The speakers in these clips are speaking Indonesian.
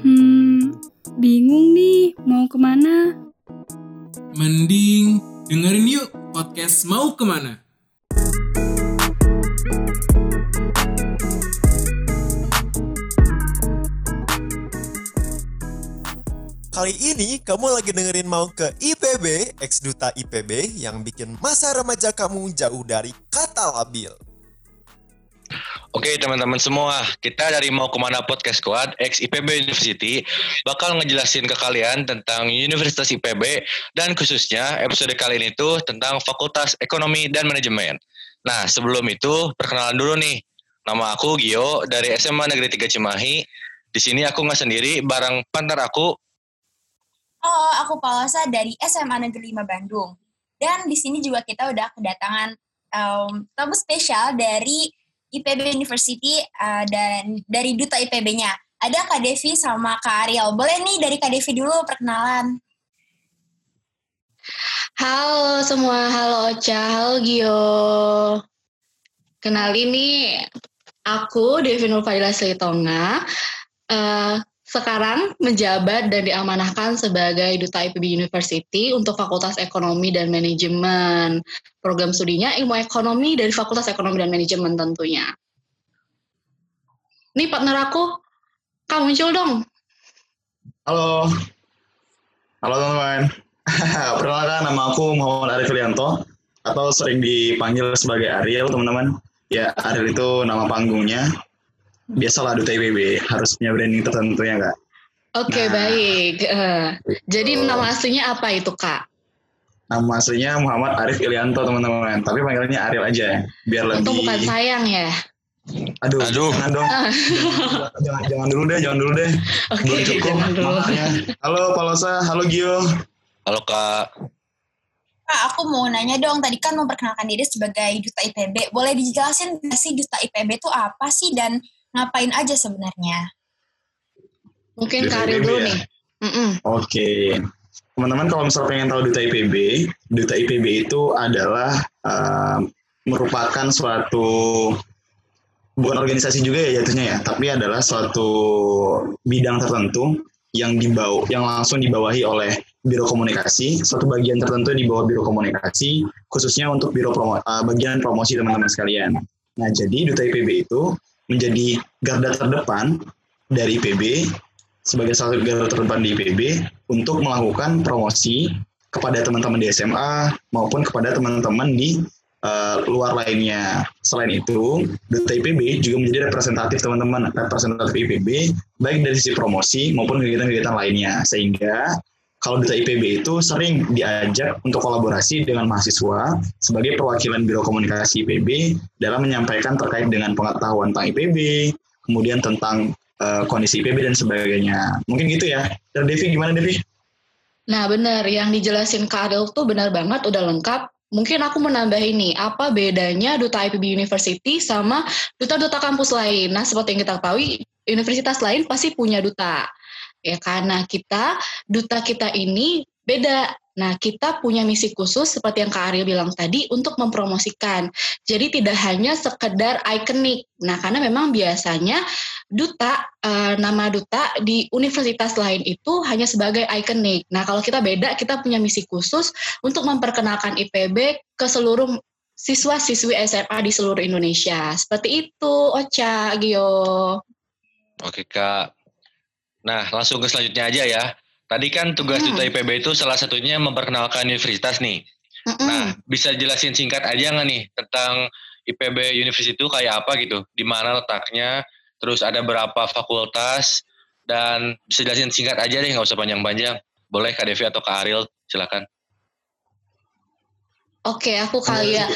Hmm, bingung nih mau ke mana? Mending dengerin yuk podcast Mau Ke mana. Kali ini kamu lagi dengerin mau ke IPB, ex duta IPB yang bikin masa remaja kamu jauh dari kata labil. Oke teman-teman semua, kita dari Mau Ke mana Podcast Squad, ex IPB University, bakal ngejelasin ke kalian tentang Universitas IPB dan khususnya episode kali ini tuh tentang Fakultas Ekonomi dan Manajemen. Nah sebelum itu perkenalan dulu nih, nama aku Gio dari SMA Negeri 3 Cimahi. Di sini aku nggak sendiri, bareng partner aku. Halo, aku Palasa dari SMA Negeri 5 Bandung. Dan di sini juga kita udah kedatangan um, tamu spesial dari IPB University uh, dan dari duta IPB-nya. Ada Kak Devi sama Kak Ariel. Boleh nih dari Kak Devi dulu perkenalan. Halo semua, halo Ocha, halo Gio. Kenalin nih, aku Devi Nurfadila Selitonga. Uh, sekarang menjabat dan diamanahkan sebagai Duta IPB University untuk Fakultas Ekonomi dan Manajemen. Program studinya Ilmu Ekonomi dari Fakultas Ekonomi dan Manajemen tentunya. Nih partner aku, kamu muncul dong. Halo. Halo teman-teman. Perkenalkan nama aku Muhammad Arif Lianto atau sering dipanggil sebagai Ariel teman-teman. Ya Ariel itu nama panggungnya biasalah duta IPB harus punya branding tertentu ya kak. Oke okay, nah, baik. Uh, jadi nama aslinya apa itu kak? Nama aslinya Muhammad Arif Ilianto teman-teman, tapi panggilnya Ariel aja biar lebih. Untuk bukan sayang ya? Aduh, Aduh. jangan dong. jangan, jangan dulu deh, jangan dulu deh. Oke, okay, cukup. Makanya. Halo Palosa, halo Gio. Halo Kak. Kak, aku mau nanya dong, tadi kan memperkenalkan diri sebagai Duta IPB. Boleh dijelasin nggak sih Duta IPB itu apa sih dan ngapain aja sebenarnya? Mungkin karir dulu ya? nih. Mm -mm. Oke. Okay. Teman-teman kalau misalnya pengen tahu Duta IPB, Duta IPB itu adalah uh, merupakan suatu bukan organisasi juga ya jatuhnya ya, tapi adalah suatu bidang tertentu yang dibawa yang langsung dibawahi oleh Biro Komunikasi, suatu bagian tertentu di bawah Biro Komunikasi, khususnya untuk Biro promo, uh, bagian promosi teman-teman sekalian. Nah, jadi Duta IPB itu menjadi garda terdepan dari IPB sebagai salah satu garda terdepan di IPB untuk melakukan promosi kepada teman-teman di SMA maupun kepada teman-teman di uh, luar lainnya. Selain itu, Duta IPB juga menjadi representatif teman-teman representatif IPB baik dari sisi promosi maupun kegiatan-kegiatan lainnya. Sehingga kalau Duta IPB itu sering diajak untuk kolaborasi dengan mahasiswa sebagai perwakilan Biro Komunikasi IPB dalam menyampaikan terkait dengan pengetahuan tentang IPB, kemudian tentang uh, kondisi IPB dan sebagainya. Mungkin gitu ya. Dan Devi gimana Devi? Nah benar, yang dijelasin Kak tuh benar banget, udah lengkap. Mungkin aku menambah ini, apa bedanya Duta IPB University sama duta-duta kampus lain? Nah seperti yang kita ketahui, universitas lain pasti punya duta ya karena kita duta kita ini beda. Nah, kita punya misi khusus seperti yang Kak Ariel bilang tadi untuk mempromosikan. Jadi tidak hanya sekedar ikonik. Nah, karena memang biasanya duta uh, nama duta di universitas lain itu hanya sebagai ikonik. Nah, kalau kita beda, kita punya misi khusus untuk memperkenalkan IPB ke seluruh siswa-siswi SMA di seluruh Indonesia. Seperti itu, Ocha, Gio. Oke, Kak. Nah, langsung ke selanjutnya aja ya. Tadi kan tugas hmm. Duta IPB itu salah satunya memperkenalkan universitas nih. Mm -mm. Nah, bisa jelasin singkat aja nggak nih tentang IPB University itu kayak apa gitu? Di mana letaknya? Terus ada berapa fakultas? Dan bisa jelasin singkat aja deh, nggak usah panjang-panjang. Boleh Kak Devi atau Kak Ariel, silakan. Oke, aku kali ya.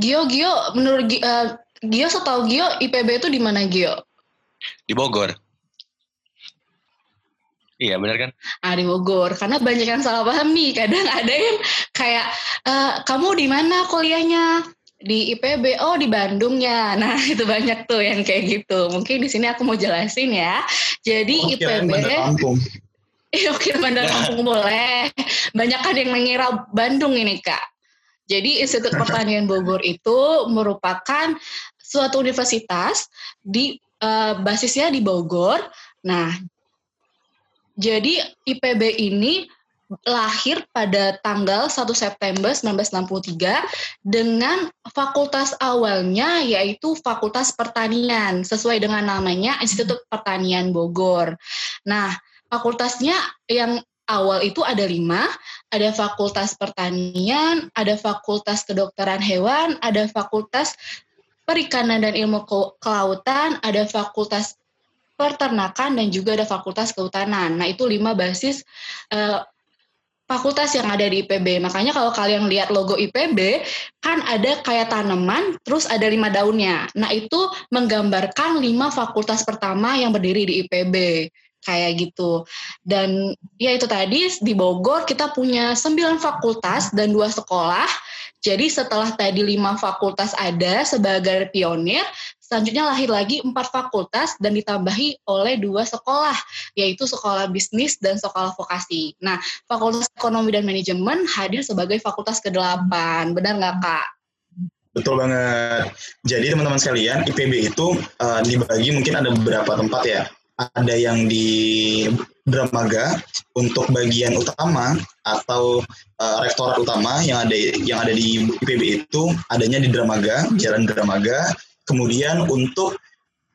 Gio, Gio, menurut uh, Gio setahu Gio IPB itu di mana Gio? Di Bogor. Iya benar kan? Ah di Bogor. Karena banyak yang salah paham nih. Kadang ada yang kayak e, kamu di mana kuliahnya? Di IPB, oh di Bandung ya. Nah itu banyak tuh yang kayak gitu. Mungkin di sini aku mau jelasin ya. Jadi oh, IPB. Iya oke Bandar Lampung boleh. Banyak kan yang mengira Bandung ini kak. Jadi Institut Pertanian Bogor itu merupakan suatu universitas di uh, basisnya di Bogor Nah, jadi IPB ini lahir pada tanggal 1 September 1963 dengan fakultas awalnya yaitu Fakultas Pertanian sesuai dengan namanya Institut Pertanian Bogor. Nah, fakultasnya yang awal itu ada lima, ada Fakultas Pertanian, ada Fakultas Kedokteran Hewan, ada Fakultas Perikanan dan Ilmu Kelautan, ada Fakultas Peternakan dan juga ada Fakultas Kehutanan. Nah itu lima basis uh, fakultas yang ada di IPB. Makanya kalau kalian lihat logo IPB, kan ada kayak tanaman, terus ada lima daunnya. Nah itu menggambarkan lima fakultas pertama yang berdiri di IPB. Kayak gitu. Dan ya itu tadi di Bogor kita punya sembilan fakultas dan dua sekolah. Jadi setelah tadi lima fakultas ada sebagai pionir, Selanjutnya lahir lagi empat fakultas dan ditambahi oleh dua sekolah, yaitu sekolah bisnis dan sekolah vokasi. Nah, fakultas ekonomi dan manajemen hadir sebagai fakultas ke-8. Benar nggak, Kak? Betul banget. Jadi teman-teman sekalian, IPB itu uh, dibagi mungkin ada beberapa tempat ya. Ada yang di Dramaga untuk bagian utama atau uh, rektorat utama yang ada yang ada di IPB itu adanya di Dramaga, Jalan Dramaga Kemudian untuk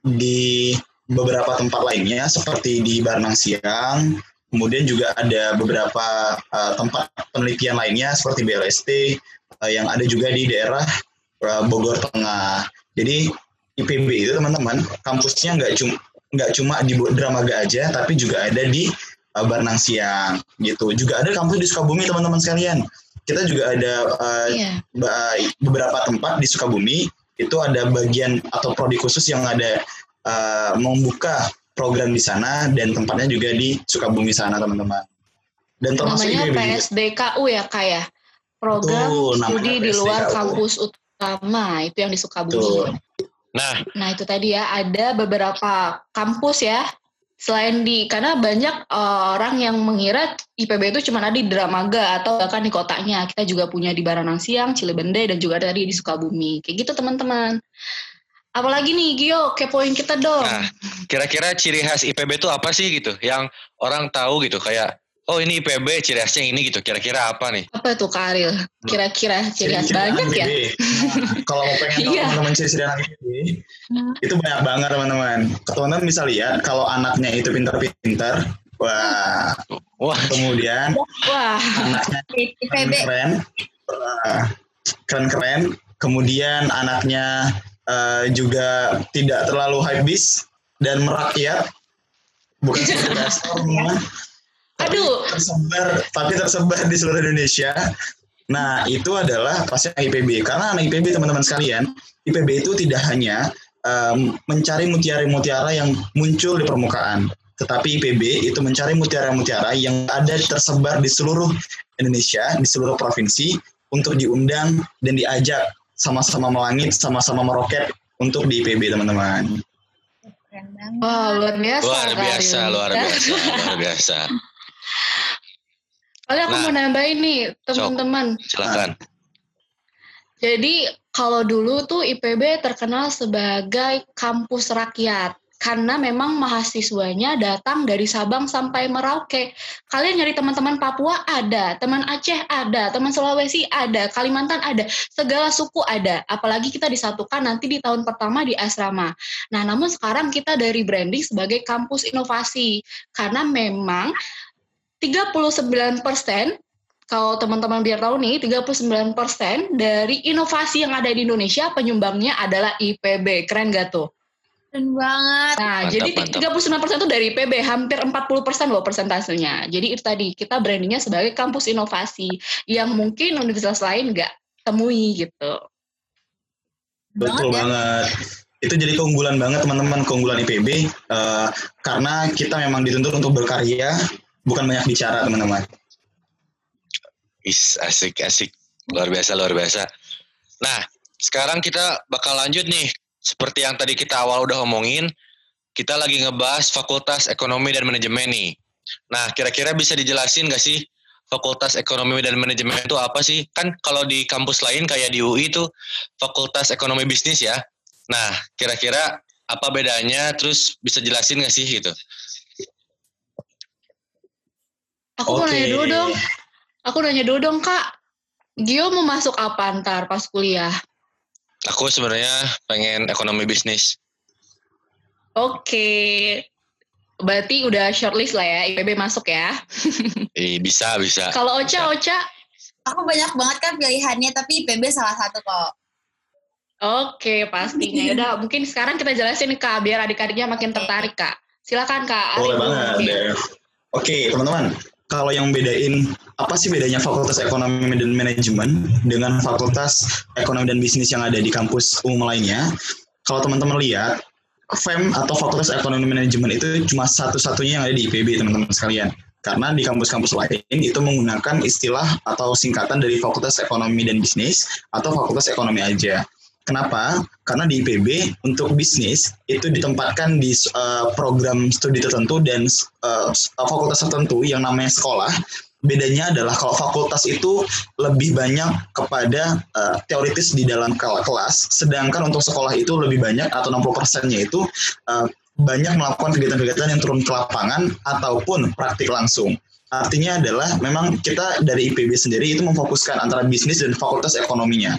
di beberapa tempat lainnya seperti di Barnang Siang, kemudian juga ada beberapa uh, tempat penelitian lainnya seperti BLST uh, yang ada juga di daerah uh, Bogor Tengah. Jadi IPB itu teman-teman kampusnya nggak cuma nggak cuma di Dramaga aja, tapi juga ada di uh, Barnang Siang gitu. Juga ada kampus di Sukabumi teman-teman sekalian. Kita juga ada uh, yeah. beberapa tempat di Sukabumi itu ada bagian atau prodi khusus yang ada uh, membuka program di sana dan tempatnya juga di Sukabumi sana teman-teman. Dan termasuk namanya PSDKU ya kak ya program Betul, studi di luar kampus utama itu yang di Sukabumi. Betul. Nah, nah itu tadi ya ada beberapa kampus ya selain di karena banyak uh, orang yang mengira IPB itu cuma ada di Dramaga atau bahkan di kotanya. Kita juga punya di Baranang Siang, Cilebende dan juga ada di Sukabumi. Kayak gitu teman-teman. Apalagi nih Gio, kepoin kita dong. Nah, kira-kira ciri khas IPB itu apa sih gitu? Yang orang tahu gitu. Kayak oh ini IPB ciri khasnya ini gitu. Kira-kira apa nih? Apa tuh Karil? Kira-kira ciri khas banyak ya? kalau mau pengen tahu iya. teman-teman ciri-ciri anak IPB itu banyak banget teman-teman. Teman-teman bisa lihat kalau anaknya itu pintar-pintar wah. Wah. Kemudian wah. anaknya keren keren-keren kemudian anaknya uh, juga tidak terlalu hype bis dan merakyat. Bukan seperti Aduh. Tersebar, tapi tersebar di seluruh Indonesia. Nah, itu adalah pasti IPB. Karena anak IPB, teman-teman sekalian, IPB itu tidak hanya um, mencari mutiara-mutiara yang muncul di permukaan. Tetapi IPB itu mencari mutiara-mutiara yang ada tersebar di seluruh Indonesia, di seluruh provinsi, untuk diundang dan diajak sama-sama melangit, sama-sama meroket untuk di IPB, teman-teman. Wah, luar biasa. Luar biasa, luar biasa, luar biasa. Kali aku nah, mau nambahin nih teman-teman. Silakan. Jadi kalau dulu tuh IPB terkenal sebagai kampus rakyat karena memang mahasiswanya datang dari Sabang sampai Merauke. Kalian nyari teman-teman Papua ada, teman Aceh ada, teman Sulawesi ada, Kalimantan ada, segala suku ada. Apalagi kita disatukan nanti di tahun pertama di asrama. Nah, namun sekarang kita dari branding sebagai kampus inovasi karena memang 39 persen kalau teman-teman biar tahu nih, 39% dari inovasi yang ada di Indonesia penyumbangnya adalah IPB. Keren gak tuh? Keren banget. Nah, mantap, jadi mantap. 39% itu dari IPB, hampir 40% loh persentasenya. Jadi itu tadi, kita brandingnya sebagai kampus inovasi yang mungkin universitas lain nggak temui gitu. Betul banget. Ya. banget. Itu jadi keunggulan banget teman-teman, keunggulan IPB. Uh, karena kita memang dituntut untuk berkarya, bukan banyak bicara teman-teman. Is asik asik luar biasa luar biasa. Nah sekarang kita bakal lanjut nih seperti yang tadi kita awal udah omongin kita lagi ngebahas Fakultas Ekonomi dan Manajemen nih. Nah kira-kira bisa dijelasin gak sih Fakultas Ekonomi dan Manajemen itu apa sih? Kan kalau di kampus lain kayak di UI itu Fakultas Ekonomi Bisnis ya. Nah, kira-kira apa bedanya? Terus bisa jelasin gak sih gitu? Aku mau Oke. nanya dulu dong. Aku nanya dulu dong kak. Gio mau masuk apa ntar pas kuliah? Aku sebenarnya pengen ekonomi bisnis. Oke. Berarti udah shortlist lah ya, IPB masuk ya. Eh, bisa, bisa. Kalau Ocha, Ocha, Aku banyak banget kan pilihannya, tapi IPB salah satu kok. oke pastinya. Udah, mungkin sekarang kita jelasin kak, biar adik-adiknya makin tertarik kak. Silakan kak. Boleh banget. Oke, teman-teman. Kalau yang bedain apa sih bedanya Fakultas Ekonomi dan Manajemen dengan Fakultas Ekonomi dan Bisnis yang ada di kampus umum lainnya? Kalau teman-teman lihat, FEM atau Fakultas Ekonomi Manajemen itu cuma satu-satunya yang ada di IPB, teman-teman sekalian. Karena di kampus-kampus lain itu menggunakan istilah atau singkatan dari Fakultas Ekonomi dan Bisnis atau Fakultas Ekonomi aja. Kenapa? Karena di IPB untuk bisnis itu ditempatkan di uh, program studi tertentu dan uh, fakultas tertentu yang namanya sekolah. Bedanya adalah kalau fakultas itu lebih banyak kepada uh, teoritis di dalam kel- kelas, sedangkan untuk sekolah itu lebih banyak atau 60%-nya itu uh, banyak melakukan kegiatan-kegiatan yang turun ke lapangan ataupun praktik langsung. Artinya adalah memang kita dari IPB sendiri itu memfokuskan antara bisnis dan fakultas ekonominya.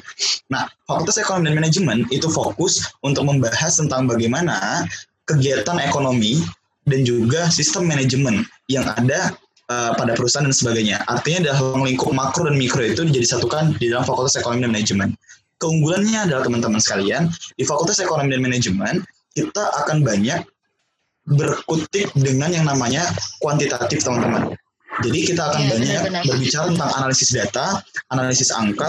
Nah, Fakultas Ekonomi dan Manajemen itu fokus untuk membahas tentang bagaimana kegiatan ekonomi dan juga sistem manajemen yang ada uh, pada perusahaan dan sebagainya. Artinya dalam lingkup makro dan mikro itu disatukan di dalam Fakultas Ekonomi dan Manajemen. Keunggulannya adalah teman-teman sekalian, di Fakultas Ekonomi dan Manajemen kita akan banyak berkutik dengan yang namanya kuantitatif teman-teman. Jadi kita akan Iya, banyak benar-benar. berbicara tentang analisis data, analisis angka,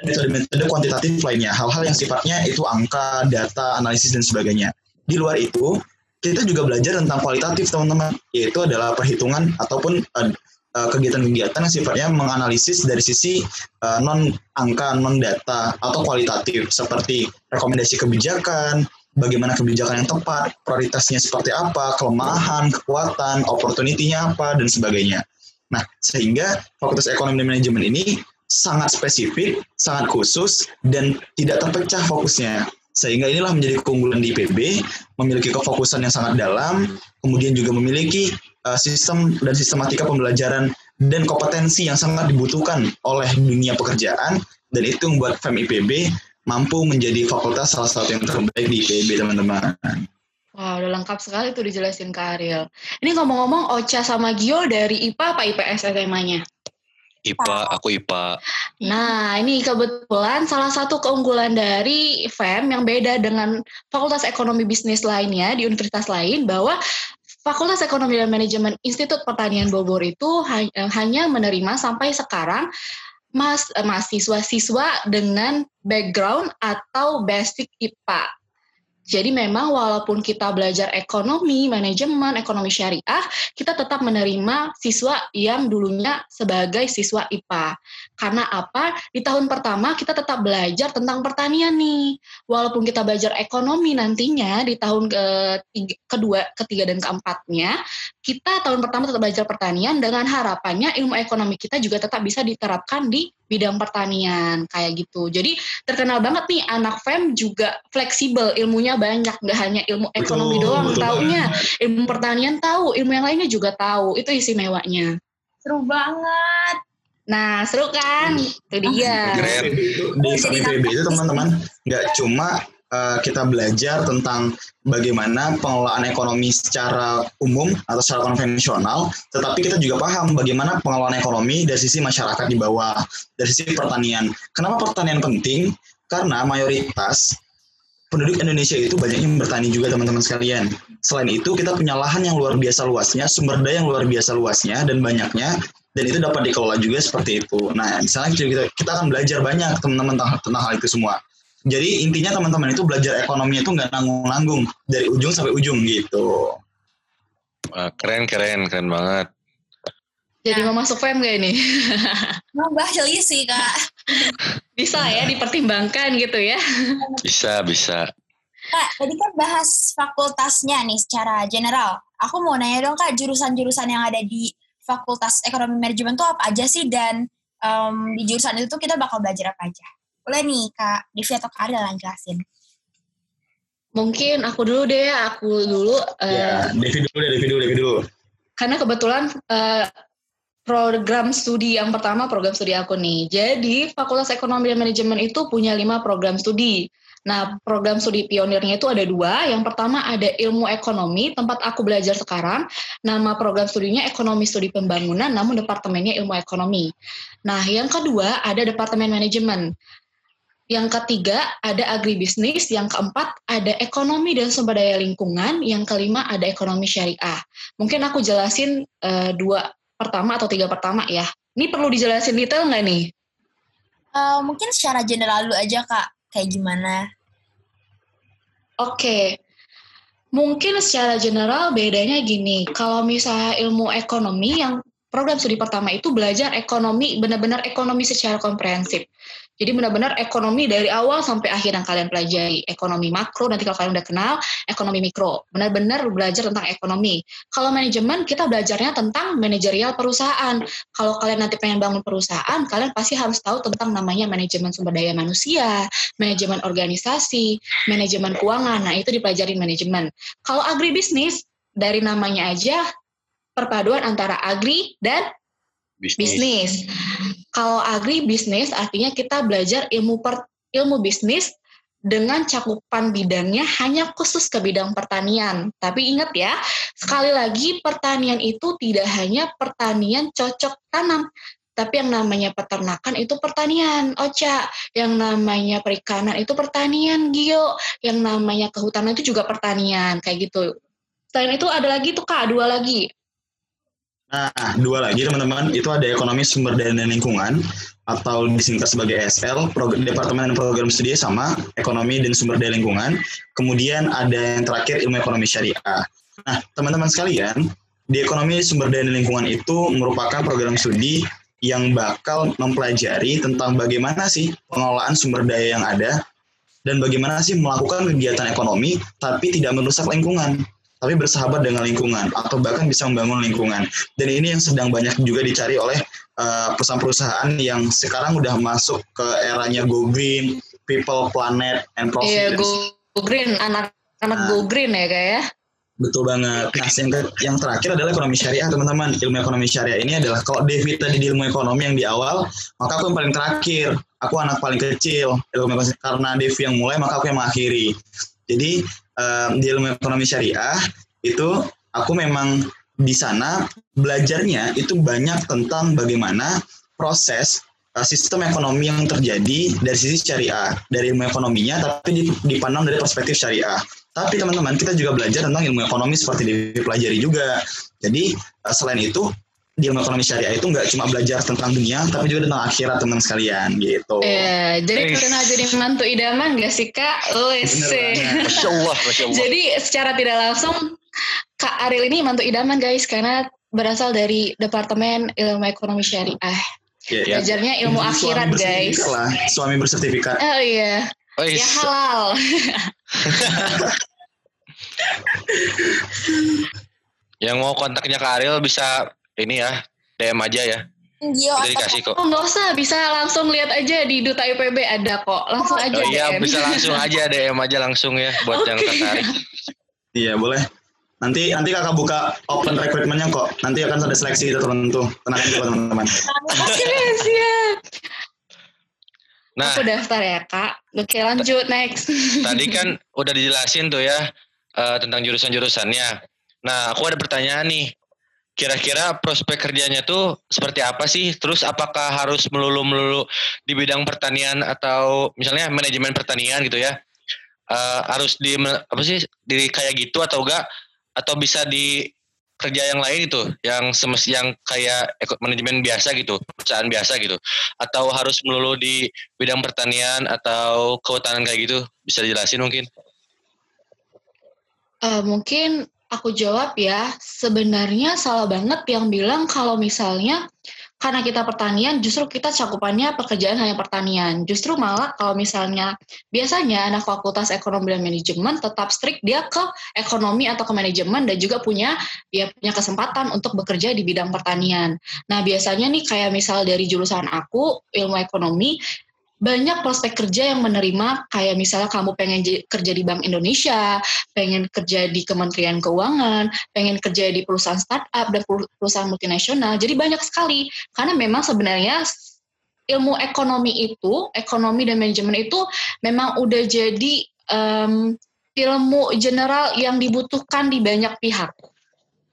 dan metode-metode kuantitatif lainnya. Hal-hal yang sifatnya itu angka, data, analisis, dan sebagainya. Di luar itu, kita juga belajar tentang kualitatif teman-teman, yaitu adalah perhitungan ataupun eh, eh, kegiatan-kegiatan yang sifatnya menganalisis dari sisi eh, non angka, non data atau kualitatif seperti rekomendasi kebijakan, bagaimana kebijakan yang tepat, prioritasnya seperti apa, kelemahan, kekuatan, opportunity-nya apa dan sebagainya. Nah, sehingga Fakultas Ekonomi dan Manajemen ini sangat spesifik, sangat khusus dan tidak terpecah fokusnya. Sehingga inilah menjadi keunggulan di IPB, memiliki kefokusan yang sangat dalam, kemudian juga memiliki uh, sistem dan sistematika pembelajaran dan kompetensi yang sangat dibutuhkan oleh dunia pekerjaan dan itu membuat FEM IPB mampu menjadi fakultas salah satu yang terbaik di IPB teman-teman. Wah, udah lengkap sekali tuh dijelasin Kak Ariel. Ini ngomong-ngomong, Ocha sama Gio dari IPA apa IPS SMA-nya? IPA, aku IPA. Nah, ini kebetulan salah satu keunggulan dari FEM yang beda dengan Fakultas Ekonomi Bisnis lainnya di universitas lain bahwa Fakultas Ekonomi dan Manajemen Institut Pertanian Bogor itu eh, hanya menerima sampai sekarang mas eh, mahasiswa-siswa dengan background atau basic IPA. Jadi memang walaupun kita belajar ekonomi, manajemen, ekonomi syariah, kita tetap menerima siswa yang dulunya sebagai siswa IPA. Karena apa? Di tahun pertama kita tetap belajar tentang pertanian nih. Walaupun kita belajar ekonomi nantinya di tahun ketiga, kedua, ketiga dan keempatnya, kita tahun pertama tetap belajar pertanian dengan harapannya ilmu ekonomi kita juga tetap bisa diterapkan di bidang pertanian kayak gitu. Jadi terkenal banget nih anak FEM juga fleksibel, ilmunya banyak, nggak hanya ilmu ekonomi Betul, doang betul taunya, ilmu pertanian tahu, ilmu yang lainnya juga tahu. Itu istimewanya. Seru banget. Nah, seru kan? Itu dia. Keren. Di FEM IPB itu teman-teman nggak cuma uh, kita belajar tentang bagaimana pengelolaan ekonomi secara umum atau secara konvensional, tetapi kita juga paham bagaimana pengelolaan ekonomi dari sisi masyarakat di bawah, dari sisi pertanian. Kenapa pertanian penting? Karena mayoritas penduduk Indonesia itu banyak yang bertani juga teman-teman sekalian. Selain itu kita punya lahan yang luar biasa luasnya, sumber daya yang luar biasa luasnya dan banyaknya, dan itu dapat dikelola juga seperti itu. Nah, misalnya kita, kita akan belajar banyak teman-teman tentang hal itu semua. Jadi intinya teman-teman itu belajar ekonomi itu nggak nanggung-nanggung dari ujung sampai ujung gitu. Wah, keren, keren, keren banget. Jadi mau masuk FEM gak ini? Mau bahas sih kak. Bisa ya dipertimbangkan gitu ya. Bisa, bisa. Kak, tadi kan bahas fakultasnya nih secara general. Aku mau nanya dong kak, jurusan-jurusan yang ada di Fakultas Ekonomi Manajemen tuh apa aja sih? Dan em, di jurusan itu tuh kita bakal belajar apa aja? Boleh nih kak Divi atau kak Ariel yang jelasin. Mungkin aku dulu deh, aku dulu. eh, Ya, Devi dulu deh, Devi dulu, Devi dulu. karena kebetulan eh, program studi yang pertama program studi aku nih. Jadi Fakultas Ekonomi dan Manajemen itu punya lima program studi. Nah, program studi pionirnya itu ada dua. Yang pertama ada ilmu ekonomi, tempat aku belajar sekarang. Nama program studinya ekonomi studi pembangunan, namun departemennya ilmu ekonomi. Nah, yang kedua ada departemen manajemen. Yang ketiga ada agribisnis, yang keempat ada ekonomi dan sumber daya lingkungan, yang kelima ada ekonomi syariah. Mungkin aku jelasin uh, dua pertama atau tiga pertama ya. Ini perlu dijelasin detail nggak nih? Uh, mungkin secara general dulu aja kak, kayak gimana? Oke, okay. mungkin secara general bedanya gini. Kalau misalnya ilmu ekonomi yang program studi pertama itu belajar ekonomi, benar-benar ekonomi secara komprehensif. Jadi benar-benar ekonomi dari awal sampai akhir yang kalian pelajari. Ekonomi makro, nanti kalau kalian udah kenal, ekonomi mikro. Benar-benar belajar tentang ekonomi. Kalau manajemen, kita belajarnya tentang manajerial perusahaan. Kalau kalian nanti pengen bangun perusahaan, kalian pasti harus tahu tentang namanya manajemen sumber daya manusia, manajemen organisasi, manajemen keuangan. Nah, itu dipelajari manajemen. Kalau agribisnis, dari namanya aja, perpaduan antara agri dan bisnis. bisnis. Kalau agri bisnis artinya kita belajar ilmu per, ilmu bisnis dengan cakupan bidangnya hanya khusus ke bidang pertanian. Tapi ingat ya, sekali lagi pertanian itu tidak hanya pertanian cocok tanam, tapi yang namanya peternakan itu pertanian, Ocha. Yang namanya perikanan itu pertanian, Gio. Yang namanya kehutanan itu juga pertanian, kayak gitu. Selain itu ada lagi tuh Kak, dua lagi. Nah, dua lagi teman-teman, itu ada ekonomi sumber daya dan lingkungan atau disingkat sebagai ESL, Departemen Program Studi sama ekonomi dan sumber daya lingkungan. Kemudian ada yang terakhir ilmu ekonomi syariah. Nah, teman-teman sekalian, di ekonomi sumber daya dan lingkungan itu merupakan program studi yang bakal mempelajari tentang bagaimana sih pengelolaan sumber daya yang ada dan bagaimana sih melakukan kegiatan ekonomi tapi tidak merusak lingkungan tapi bersahabat dengan lingkungan atau bahkan bisa membangun lingkungan. Dan ini yang sedang banyak juga dicari oleh uh, perusahaan-perusahaan yang sekarang udah masuk ke eranya go green, people, planet, and profit. Iya, go, go green, anak-anak nah, go green ya kayak ya. Betul banget. Nah, yang, yang terakhir adalah ekonomi syariah, teman-teman. Ilmu ekonomi syariah ini adalah kalau Devi tadi di ilmu ekonomi yang di awal, maka aku yang paling terakhir. Aku anak paling kecil. Ilmu ekonomi, karena Devi yang mulai, maka aku yang mengakhiri. Jadi um, di ilmu ekonomi syariah itu aku memang di sana belajarnya itu banyak tentang bagaimana proses uh, sistem ekonomi yang terjadi dari sisi syariah, dari ilmu ekonominya tapi dipandang dari perspektif syariah. Tapi teman-teman kita juga belajar tentang ilmu ekonomi seperti dipelajari juga. Jadi uh, selain itu ilmu ekonomi syariah itu nggak cuma belajar tentang dunia, tapi juga tentang akhirat teman sekalian gitu. Iya, jadi pernah jadi mantu idaman gak sih kak? Wes. Masya Allah, Masya Allah. Jadi secara tidak langsung Kak Aril ini mantu idaman guys, karena berasal dari Departemen Ilmu Ekonomi Syariah. Yeah, yeah. Belajarnya ilmu suami akhirat guys. Lah, suami bersertifikat. Oh iya. Oh, iya. Ya halal. Yang mau kontaknya Kak Aril bisa ini ya DM aja ya. Gio, dikasih kok. Nggak usah, bisa langsung lihat aja di Duta IPB ada kok. Langsung oh, aja oh, iya, DM. bisa langsung aja DM aja langsung ya buat okay. yang tertarik. Iya, boleh. Nanti nanti kakak buka open recruitmentnya kok. Nanti akan ada seleksi tertentu. Tenang aja teman-teman. Oke, siap. Nah, aku daftar ya kak. Oke lanjut next. Tadi kan udah dijelasin tuh ya uh, tentang jurusan-jurusannya. Nah, aku ada pertanyaan nih kira-kira prospek kerjanya tuh seperti apa sih? Terus apakah harus melulu-melulu di bidang pertanian atau misalnya manajemen pertanian gitu ya? Uh, harus di apa sih di kayak gitu atau enggak atau bisa di kerja yang lain itu yang semes yang kayak manajemen biasa gitu perusahaan biasa gitu atau harus melulu di bidang pertanian atau kehutanan kayak gitu bisa dijelasin mungkin uh, mungkin aku jawab ya, sebenarnya salah banget yang bilang kalau misalnya karena kita pertanian justru kita cakupannya pekerjaan hanya pertanian. Justru malah kalau misalnya biasanya anak fakultas ekonomi dan manajemen tetap strict dia ke ekonomi atau ke manajemen dan juga punya dia punya kesempatan untuk bekerja di bidang pertanian. Nah, biasanya nih kayak misal dari jurusan aku ilmu ekonomi banyak prospek kerja yang menerima kayak misalnya kamu pengen kerja di Bank Indonesia, pengen kerja di Kementerian Keuangan, pengen kerja di perusahaan startup dan per- perusahaan multinasional. Jadi banyak sekali karena memang sebenarnya ilmu ekonomi itu, ekonomi dan manajemen itu memang udah jadi em, ilmu general yang dibutuhkan di banyak pihak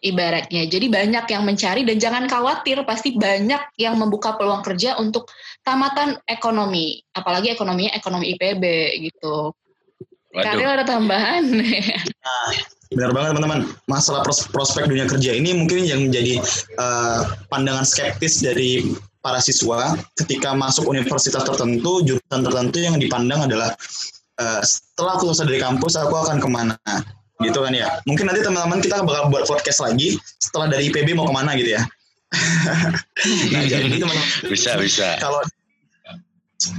ibaratnya. Jadi banyak yang mencari dan jangan khawatir pasti banyak yang membuka peluang kerja untuk tamatan ekonomi, apalagi ekonominya ekonomi IPB gitu. Waduh. ada tambahan? Benar banget teman-teman. Masalah pros- prospek dunia kerja ini mungkin yang menjadi eh, pandangan skeptis dari para siswa ketika masuk universitas tertentu, jurusan tertentu yang dipandang adalah eh, setelah aku selesai dari kampus aku akan ke mana, gitu kan ya. Mungkin nanti teman-teman kita bakal buat podcast lagi setelah dari IPB mau ke mana gitu ya. nah jadi teman-teman Bisa, bisa. kalau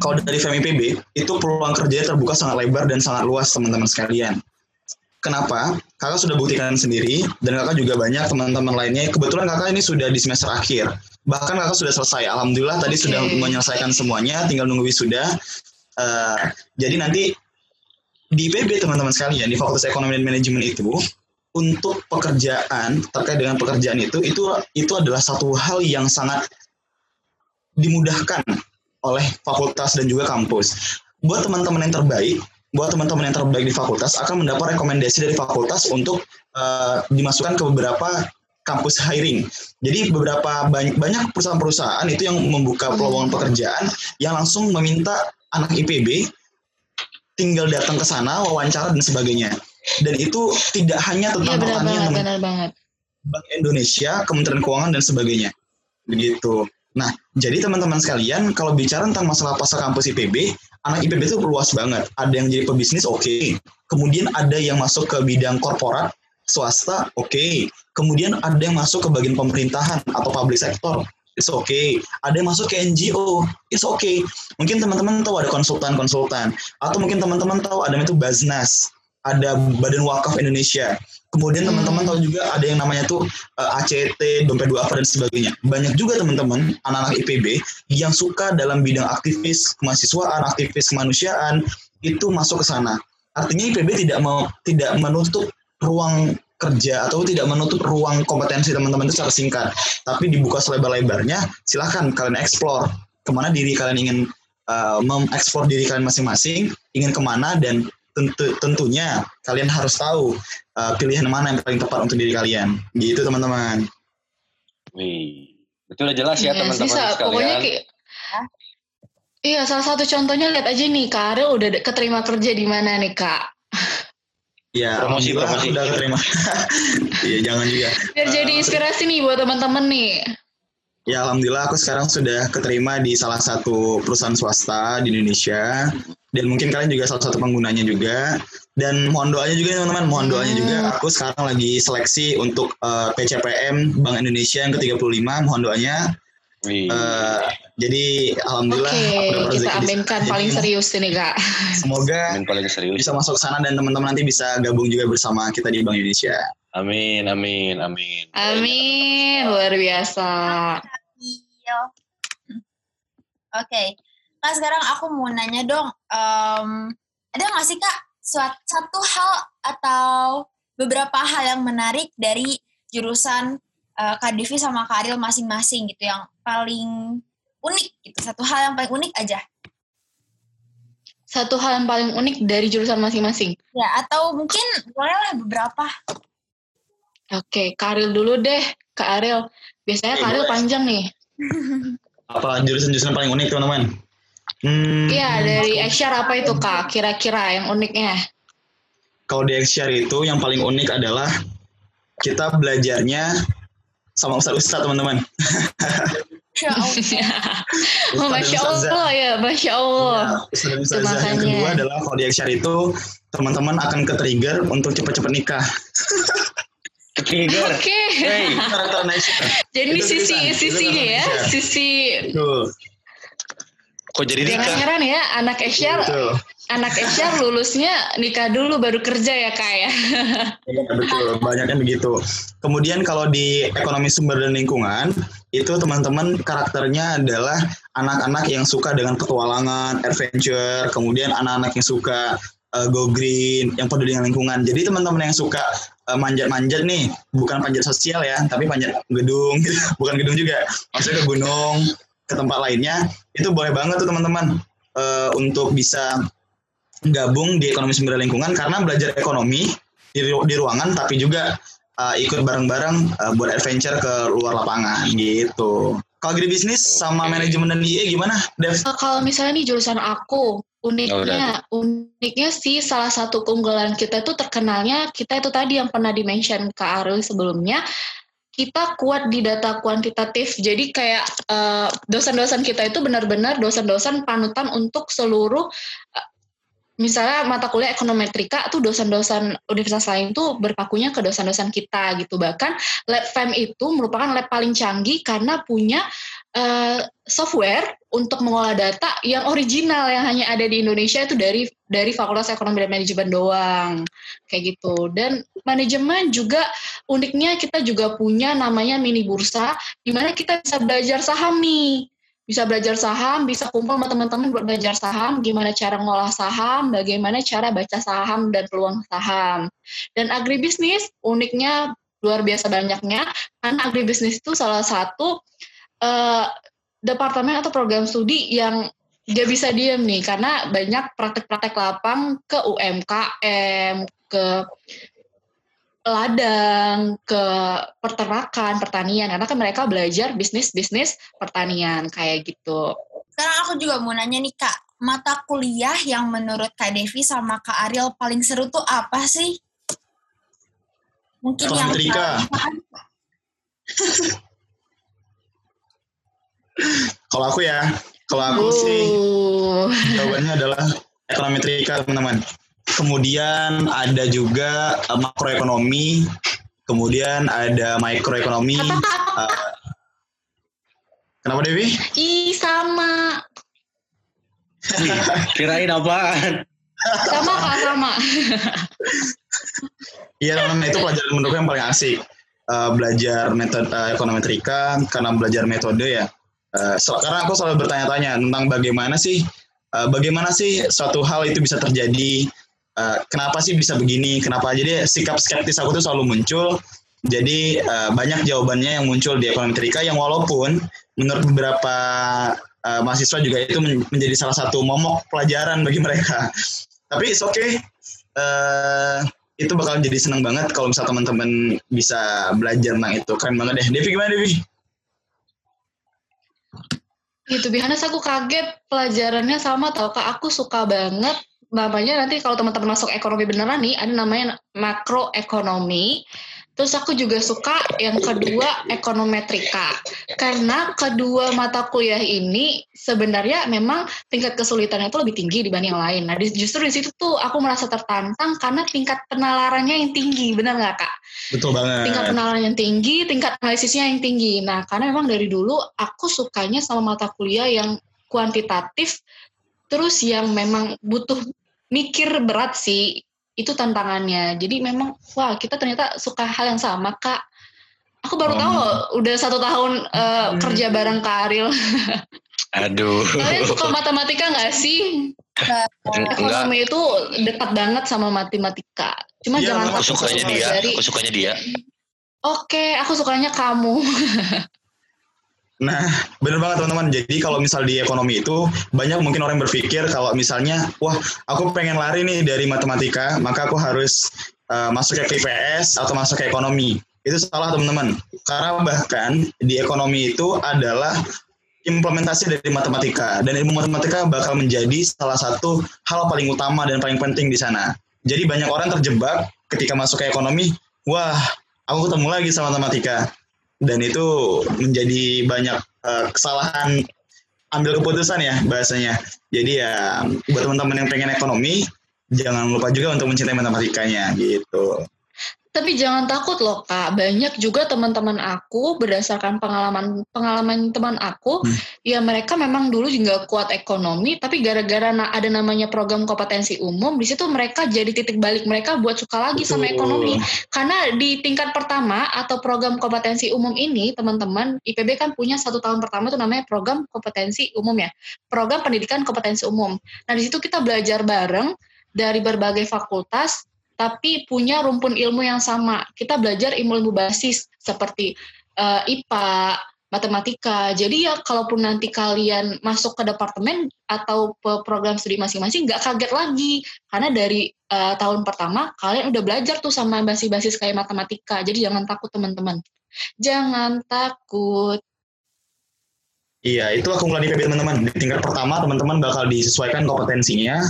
kalau dari FEM IPB itu peluang kerja terbuka sangat lebar dan sangat luas teman-teman sekalian. Kenapa? Kakak sudah buktikan sendiri dan kakak juga banyak teman-teman lainnya. Kebetulan kakak ini sudah di semester akhir. Bahkan kakak sudah selesai. Alhamdulillah tadi Oke. sudah menyelesaikan semuanya, tinggal nunggu wisuda. Eh, jadi nanti di IPB teman-teman sekalian di Fakultas Ekonomi dan Manajemen itu untuk pekerjaan terkait dengan pekerjaan itu itu itu adalah satu hal yang sangat dimudahkan oleh fakultas dan juga kampus. Buat teman-teman yang terbaik, buat teman-teman yang terbaik di fakultas akan mendapat rekomendasi dari fakultas untuk eh, dimasukkan ke beberapa kampus hiring. Jadi beberapa banyak perusahaan-perusahaan itu yang membuka peluang pekerjaan yang langsung meminta anak IPB tinggal datang ke sana, wawancara dan sebagainya. Dan itu tidak hanya Iya tentang benar pertanian, banget, benar banget. Bank Indonesia, Kementerian Keuangan dan sebagainya. Begitu. Nah, jadi teman-teman sekalian, kalau bicara tentang masalah pasar kampus IPB, anak IPB itu luas banget. Ada yang jadi pebisnis, oke. Kemudian ada yang masuk ke bidang korporat, swasta, oke. Kemudian ada yang masuk ke bagian pemerintahan atau public sector, it's okay. Ada yang masuk ke NGO, it's okay. Mungkin teman-teman tahu ada konsultan-konsultan, atau mungkin teman-teman tahu ada yang itu Baznas, ada Badan Wakaf Indonesia. Kemudian Hmm. teman-teman tahu juga ada yang namanya tuh eh, ACT, dompet dua dan sebagainya. Banyak juga teman-teman anak-anak IPB yang suka dalam bidang aktivis kemahasiswaan, aktivis kemanusiaan itu masuk ke sana. Artinya IPB tidak mau tidak menutup ruang kerja atau tidak menutup ruang kompetensi teman-teman itu secara singkat, tapi dibuka selebar-lebarnya. Silahkan kalian explore ke mana diri kalian ingin uh, mengeksplor diri kalian masing-masing, ingin ke mana dan tentu tentunya kalian harus tahu uh, pilihan mana yang paling tepat untuk diri kalian. Gitu teman-teman. Wih. Betul udah jelas ya Yes, teman-teman sekalian. Pokoknya kayak Iya, salah satu contohnya lihat aja nih, Kak Ariel udah keterima kerja di mana nih, Kak? Ya, Promosi, promosi. aku udah keterima. Iya, jangan juga. Biar jadi Eh, inspirasi nih buat teman-teman nih. Ya alhamdulillah aku sekarang sudah keterima di salah satu perusahaan swasta di Indonesia dan mungkin kalian juga salah satu penggunanya juga dan mohon doanya juga teman-teman mohon doanya Hmm. juga aku sekarang lagi seleksi untuk eh, PCPM Bank Indonesia yang ke-35 mohon doanya Eh, jadi alhamdulillah dapat kita aminkan Jadi, paling serius ini, Kak. semoga Amin paling serius. bisa masuk ke sana dan teman-teman nanti bisa gabung juga bersama kita di Bank Indonesia Amin, amin, amin. Amin, luar biasa. Oke. Kak sekarang aku mau nanya dong, em, ada nggak sih kak suat- satu hal atau beberapa hal yang menarik dari jurusan eh, Kak Devi sama Kak Ariel masing-masing gitu yang paling unik gitu, satu hal yang paling unik aja. Satu hal yang paling unik dari jurusan masing-masing. Ya, atau mungkin bolehlah beberapa. Oke, Kak Ariel dulu deh, Kak Ariel. Biasanya Oke, Kak Ariel boleh. panjang nih. apa jurusan-jurusan paling unik teman-teman Hmm, Iya, dari Asyar apa itu, Kak? Kira-kira yang uniknya. kalau di Xshare itu yang paling unik adalah kita belajarnya sama ustadz-ustadz teman-teman. Ya Allah. Oh, Ustadz Masya. Allah ya, Masya Allah. Ya, ustadz ustazah. Yang makanya. kedua adalah kalau di Xshare itu teman-teman akan ke-trigger untuk cepat-cepat nikah. Trigger. Oke, Hey, Karakter Aisyah. jadi Itu sisi sisinya ya, sisi Betul. Kok jadi Jangan nikah? heran ya, anak Esyar, anak Esyar lulusnya nikah dulu baru kerja ya kak ya. Iya betul, banyaknya begitu. Kemudian kalau di ekonomi sumber dan lingkungan, itu teman-teman karakternya adalah anak-anak yang suka dengan petualangan, adventure, kemudian anak-anak yang suka uh, go green, yang peduli dengan lingkungan. Jadi teman-teman yang suka uh, manjat-manjat nih, bukan panjat sosial ya, tapi panjat gedung, bukan gedung juga, maksudnya ke gunung, ke tempat lainnya, itu boleh banget tuh teman-teman uh, untuk bisa gabung di ekonomi sumber lingkungan karena belajar ekonomi di, ru- di ruangan tapi juga uh, ikut bareng-bareng uh, buat adventure ke luar lapangan gitu. Kalau agribisnis sama manajemen dan IE gimana, Dev? Kalau misalnya nih jurusan aku, uniknya, uniknya sih salah satu keunggulan kita itu terkenalnya kita itu tadi yang pernah dimention ke Arul sebelumnya, kita kuat di data kuantitatif. Jadi kayak eh, dosen-dosen kita itu benar-benar dosen-dosen panutan untuk seluruh eh, misalnya mata kuliah ekonometrika tuh dosen-dosen universitas lain tuh berpakunya ke dosen-dosen kita gitu. Bahkan lab FEM itu merupakan lab paling canggih karena punya eh, software untuk mengolah data yang original yang hanya ada di Indonesia itu dari dari Fakultas Ekonomi dan Manajemen doang. Kayak gitu. Dan manajemen juga uniknya kita juga punya namanya mini bursa di mana kita bisa belajar saham nih. Bisa belajar saham, bisa kumpul sama teman-teman buat belajar saham, gimana cara ngolah saham, bagaimana cara baca saham dan peluang saham. Dan agribisnis uniknya luar biasa banyaknya, karena agribisnis itu salah satu eh, departemen atau program studi yang dia bisa diem nih, karena banyak praktek-praktek lapang ke UMKM, ke ladang, ke peternakan, pertanian, karena kan mereka belajar bisnis-bisnis pertanian kayak gitu. Sekarang aku juga mau nanya nih Kak, mata kuliah yang menurut Kak Devi sama Kak Ariel paling seru tuh apa sih? Mungkin yang Ekonometrika. Kalau aku ya, kalau aku sih Uh, jawabannya adalah ekonometrika teman-teman. Kemudian ada juga uh, makroekonomi, kemudian ada mikroekonomi. Uh, kenapa Devi? ih sama, Kirain apaan? sama kak sama. Iya teman-teman itu pelajaran menurutku yang paling asik. Uh, belajar metode uh, ekonometrika karena belajar metode ya. Uh, karena aku selalu bertanya-tanya tentang bagaimana sih uh, bagaimana sih suatu hal itu bisa terjadi. Uh, kenapa sih bisa begini? Kenapa? Jadi sikap skeptis aku tuh selalu muncul. Jadi uh, banyak jawabannya yang muncul di ekonometrika yang walaupun menurut beberapa uh, mahasiswa juga itu men- menjadi salah satu momok pelajaran bagi mereka. Tapi it's okay. Uh, itu bakal jadi seneng banget kalau misal teman-teman bisa belajar tentang itu keren banget deh Devi gimana Devi? Gitu, biasanya aku kaget pelajarannya sama tau kak, aku suka banget. Namanya nanti kalau teman-teman masuk ekonomi beneran nih ada namanya makroekonomi. Terus aku juga suka yang kedua ekonometrika. Karena kedua mata kuliah ini sebenarnya memang tingkat kesulitannya itu lebih tinggi dibanding yang lain. Nah justru di situ tuh aku merasa tertantang karena tingkat penalarannya yang tinggi, benar nggak kak? Betul banget. tingkat penalaran yang tinggi, tingkat analisisnya yang tinggi. Nah, karena memang dari dulu aku sukanya sama mata kuliah yang kuantitatif, terus yang memang butuh mikir berat sih, itu tantangannya. Jadi memang, wah kita ternyata suka hal yang sama, Kak. Aku baru Oh. tahu loh, udah satu tahun eh, kerja bareng Kak Ariel. Aduh. Kalian suka matematika nggak sih? Enggak. Ekonomi itu dekat banget sama matematika. Cuma Iya, jangan Aku sukanya dia. mempelajari. Aku sukanya dia. Oke, aku sukanya kamu. Nah, bener banget teman-teman. Jadi kalau misal di ekonomi itu banyak mungkin orang berpikir kalau misalnya, wah aku pengen lari nih dari matematika, maka aku harus uh, masuk ke IPS atau masuk ke ekonomi. Itu salah teman-teman. Karena bahkan di ekonomi itu adalah implementasi dari matematika dan ilmu matematika bakal menjadi salah satu hal paling utama dan paling penting di sana. Jadi banyak orang terjebak ketika masuk ke ekonomi, wah aku ketemu lagi sama matematika dan itu menjadi banyak eh, kesalahan ambil keputusan ya bahasanya. Jadi ya buat teman-teman yang pengen ekonomi jangan lupa juga untuk mencintai matematikanya gitu. Tapi jangan takut loh kak, banyak juga teman-teman aku berdasarkan pengalaman pengalaman teman aku, Hmm. ya mereka memang dulu juga kuat ekonomi, tapi gara-gara na- ada namanya program kompetensi umum, di situ mereka jadi titik balik mereka buat suka lagi sama Betul. ekonomi. Karena di tingkat pertama atau program kompetensi umum ini, teman-teman IPB kan punya satu tahun pertama itu namanya program kompetensi umum ya, program pendidikan kompetensi umum. Nah di situ kita belajar bareng dari berbagai fakultas tapi punya rumpun ilmu yang sama. Kita belajar ilmu-ilmu basis seperti eh, IPA, matematika. Jadi ya kalaupun nanti kalian masuk ke departemen atau pe- program studi masing-masing nggak kaget lagi karena dari eh, tahun pertama kalian udah belajar tuh sama basis-basis kayak matematika. Jadi jangan takut teman-teman. Jangan takut. Iya, itulah keunggulan IPB teman-teman. Di tingkat pertama teman-teman bakal disesuaikan kompetensinya,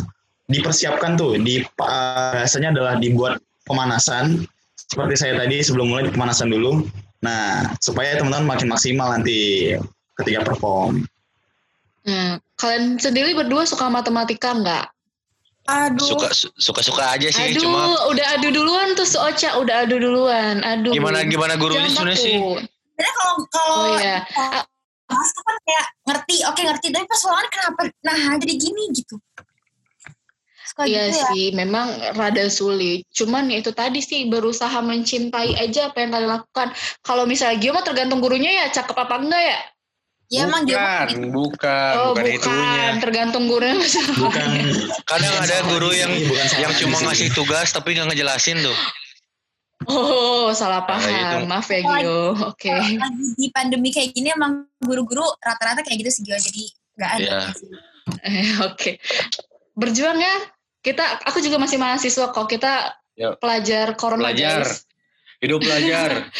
dipersiapkan tuh, di uh, adalah dibuat pemanasan. Seperti saya tadi sebelum mulai pemanasan dulu. Nah, supaya teman-teman makin maksimal nanti ketika perform. Hmm, kalian sendiri berdua suka matematika nggak? Aduh. Suka su- suka-suka aja sih, Aduh, cuma udah adu duluan tuh si Ocha, udah adu duluan. Aduh. gimana gimana gurunya Jangan sebenarnya sih? Sebenarnya kalau kalau Oh iya. tuh kan kayak ngerti, oke ngerti, tapi pas ulangan kenapa? Nah jadi gini gitu. Suka Iya gitu ya. sih, memang rada sulit. Cuman ya itu tadi sih berusaha mencintai aja apa yang kalian lakukan. Kalau misalnya Gio mah tergantung gurunya ya, cakep apa enggak ya? Ya emang dia mah bukan, gitu. bukan, oh bukan, itunya. tergantung gurunya. Bukan Kadang ada guru yang bukan yang cuma ngasih tugas tapi nggak ngejelasin tuh. Oh, salah Nah, paham. Maaf ya Gio. Oke. lagi di pandemi kayak gini emang guru-guru rata-rata kayak gitu sih Gio. Jadi nggak ada. Iya. Eh, Oke. Berjuang ya. Kita, aku juga masih mahasiswa kok. Kita Yuk. pelajar corona Belajar. guys. Hidup belajar.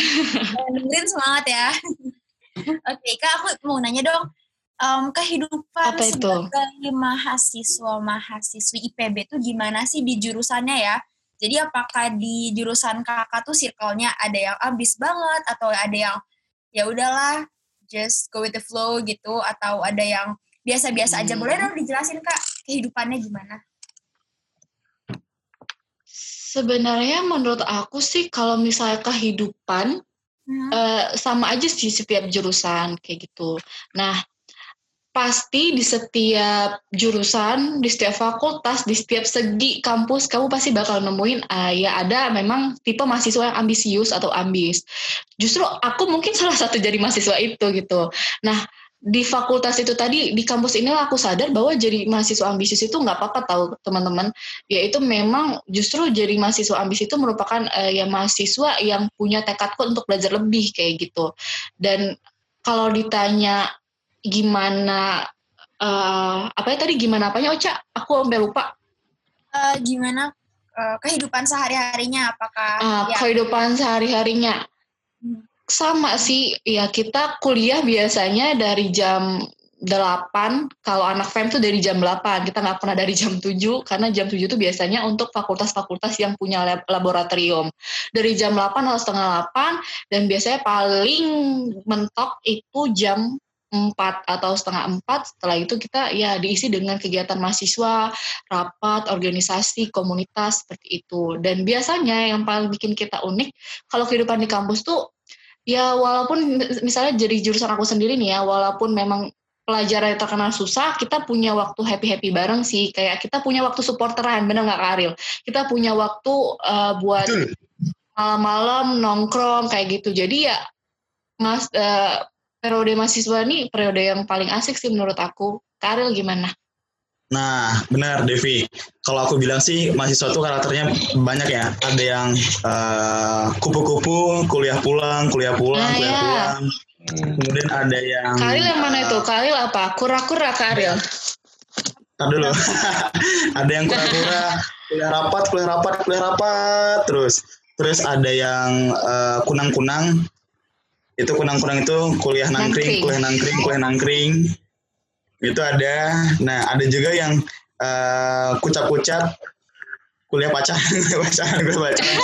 Dengerin semangat ya. Oke, Kak aku mau nanya dong. em, kehidupan Apa itu? sebagai mahasiswa mahasiswi IPB itu gimana sih di jurusannya ya? Jadi apakah di jurusan kakak tuh circle-nya ada yang ambis banget atau ada yang ya udahlah just go with the flow gitu atau ada yang biasa-biasa aja Hmm. boleh dong dijelasin kak kehidupannya gimana? Sebenarnya menurut aku sih kalau misalnya kehidupan Hmm. eh, sama aja sih setiap jurusan kayak gitu. Nah, pasti di setiap jurusan, di setiap fakultas, di setiap segi kampus kamu pasti bakal nemuin ah, ya ada memang tipe mahasiswa yang ambisius atau ambis. Justru aku mungkin salah satu jadi mahasiswa itu gitu. Nah, di fakultas itu tadi di kampus inilah aku sadar bahwa jadi mahasiswa ambisius itu nggak apa-apa tahu teman-teman. Yaitu memang justru jadi mahasiswa ambis itu merupakan eh, ya mahasiswa yang punya tekad kuat untuk belajar lebih kayak gitu. Dan kalau ditanya gimana eh, apa ya tadi gimana apanya Ocha? Aku sampai lupa. Eh, gimana eh, kehidupan sehari-harinya? Apakah Ah, ya? kehidupan sehari-harinya. Hmm. Sama sih. Ya kita kuliah biasanya dari jam 8 kalau anak FEM tuh dari jam 8 kita nggak pernah dari jam 7 karena jam 7 itu biasanya untuk fakultas-fakultas yang punya lab- laboratorium. Dari jam 8 atau setengah 8 dan biasanya paling mentok itu jam 4 atau setengah 4 setelah itu kita ya diisi dengan kegiatan mahasiswa rapat, organisasi, komunitas seperti itu. Dan biasanya yang paling bikin kita unik kalau kehidupan di kampus tuh ya walaupun misalnya jadi jurusan aku sendiri nih ya, walaupun memang pelajaran terkenal susah, kita punya waktu happy-happy bareng sih. Kayak kita punya waktu supporteran, bener nggak Kak Aril? Kita punya waktu uh, buat malam-malam nongkrong kayak gitu. Jadi ya mas uh, periode mahasiswa ini periode yang paling asik sih menurut aku. Kak Aril gimana? Nah, benar Devi. Kalau aku bilang sih mahasiswa tuh karakternya banyak ya. Ada yang eh, kupu-kupu, kuliah pulang, kuliah pulang, Ah, kuliah ya. pulang. Kemudian ada yang Kak Aril yang mana itu? Kak Aril apa? Kura-kura Kak Aril. Tar dulu. ada yang kura-kura, kuliah rapat, kuliah rapat, kuliah rapat, terus terus ada yang eh, kunang-kunang. Itu kunang-kunang itu kuliah nangkring, Nangkring. kuliah nangkring, kuliah nangkring. Itu ada. Nah, ada juga yang eh, kucap-kucap, kuliah pacaran, pacaran, kuliah pacaran.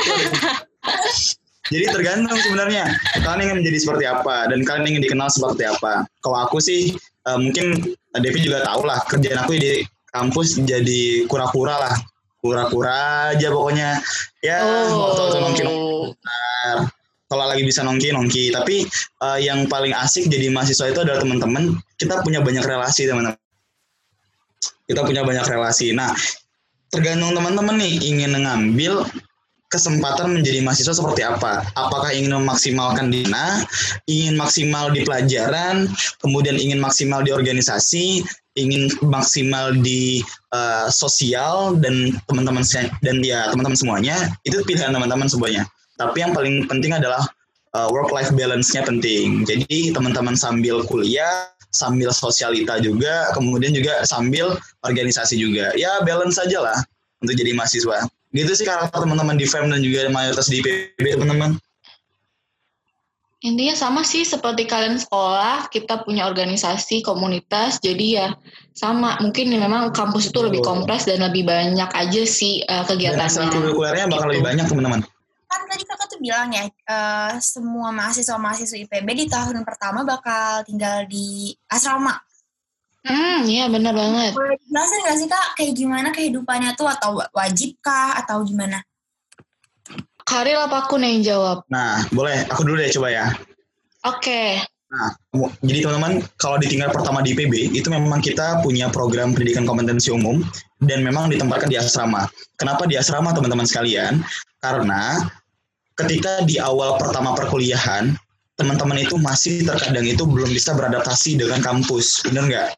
Jadi tergantung sebenarnya kalian ingin menjadi seperti apa dan kalian ingin dikenal seperti apa. Kalau aku sih eh, mungkin Devi juga tahu lah kerjaan aku di kampus jadi kura-kura lah. kura-kura aja pokoknya ya waktu-waktu nongki Oh. Kalau lagi bisa nongki nongki. Tapi eh, yang paling asik jadi mahasiswa itu adalah teman-teman. Kita punya banyak relasi teman-teman. Kita punya banyak relasi. Nah tergantung teman-teman nih ingin mengambil kesempatan menjadi mahasiswa seperti apa. Apakah ingin memaksimalkan di mana ingin maksimal di pelajaran kemudian ingin maksimal di organisasi ingin maksimal di eh, sosial dan teman-teman dan ya teman-teman semuanya. Itu pilihan teman-teman semuanya tapi yang paling penting adalah work life balance-nya penting. Jadi teman-teman sambil kuliah, sambil sosialita juga, kemudian juga sambil organisasi juga. Ya balance saja lah untuk jadi mahasiswa. Gitu sih karakter teman-teman di FEM dan juga mayoritas di IPB teman-teman. Intinya sama sih seperti kalian sekolah, kita punya organisasi, komunitas, jadi ya sama. Mungkin memang kampus itu lebih kompres dan lebih banyak aja sih uh, Dan kegiatannya. ekstrakurikulernya bakal Gitu. lebih banyak teman-teman. Kan tadi kakak tuh bilang ya, eh, semua mahasiswa-mahasiswa IPB di tahun pertama bakal tinggal di asrama. Hmm, iya benar banget. Boleh jelasin nggak sih kak, kayak gimana kehidupannya tuh atau wajib kah atau gimana? Karil apa aku nih yang jawab? Nah, boleh aku dulu deh coba ya. Oke. Nah, mu- jadi teman-teman, kalau di tingkat pertama di IPB, itu memang kita punya program pendidikan kompetensi umum dan memang ditempatkan di asrama. Kenapa di asrama teman-teman sekalian? Karena ketika di awal pertama perkuliahan, teman-teman itu masih terkadang itu belum bisa beradaptasi dengan kampus, bener nggak?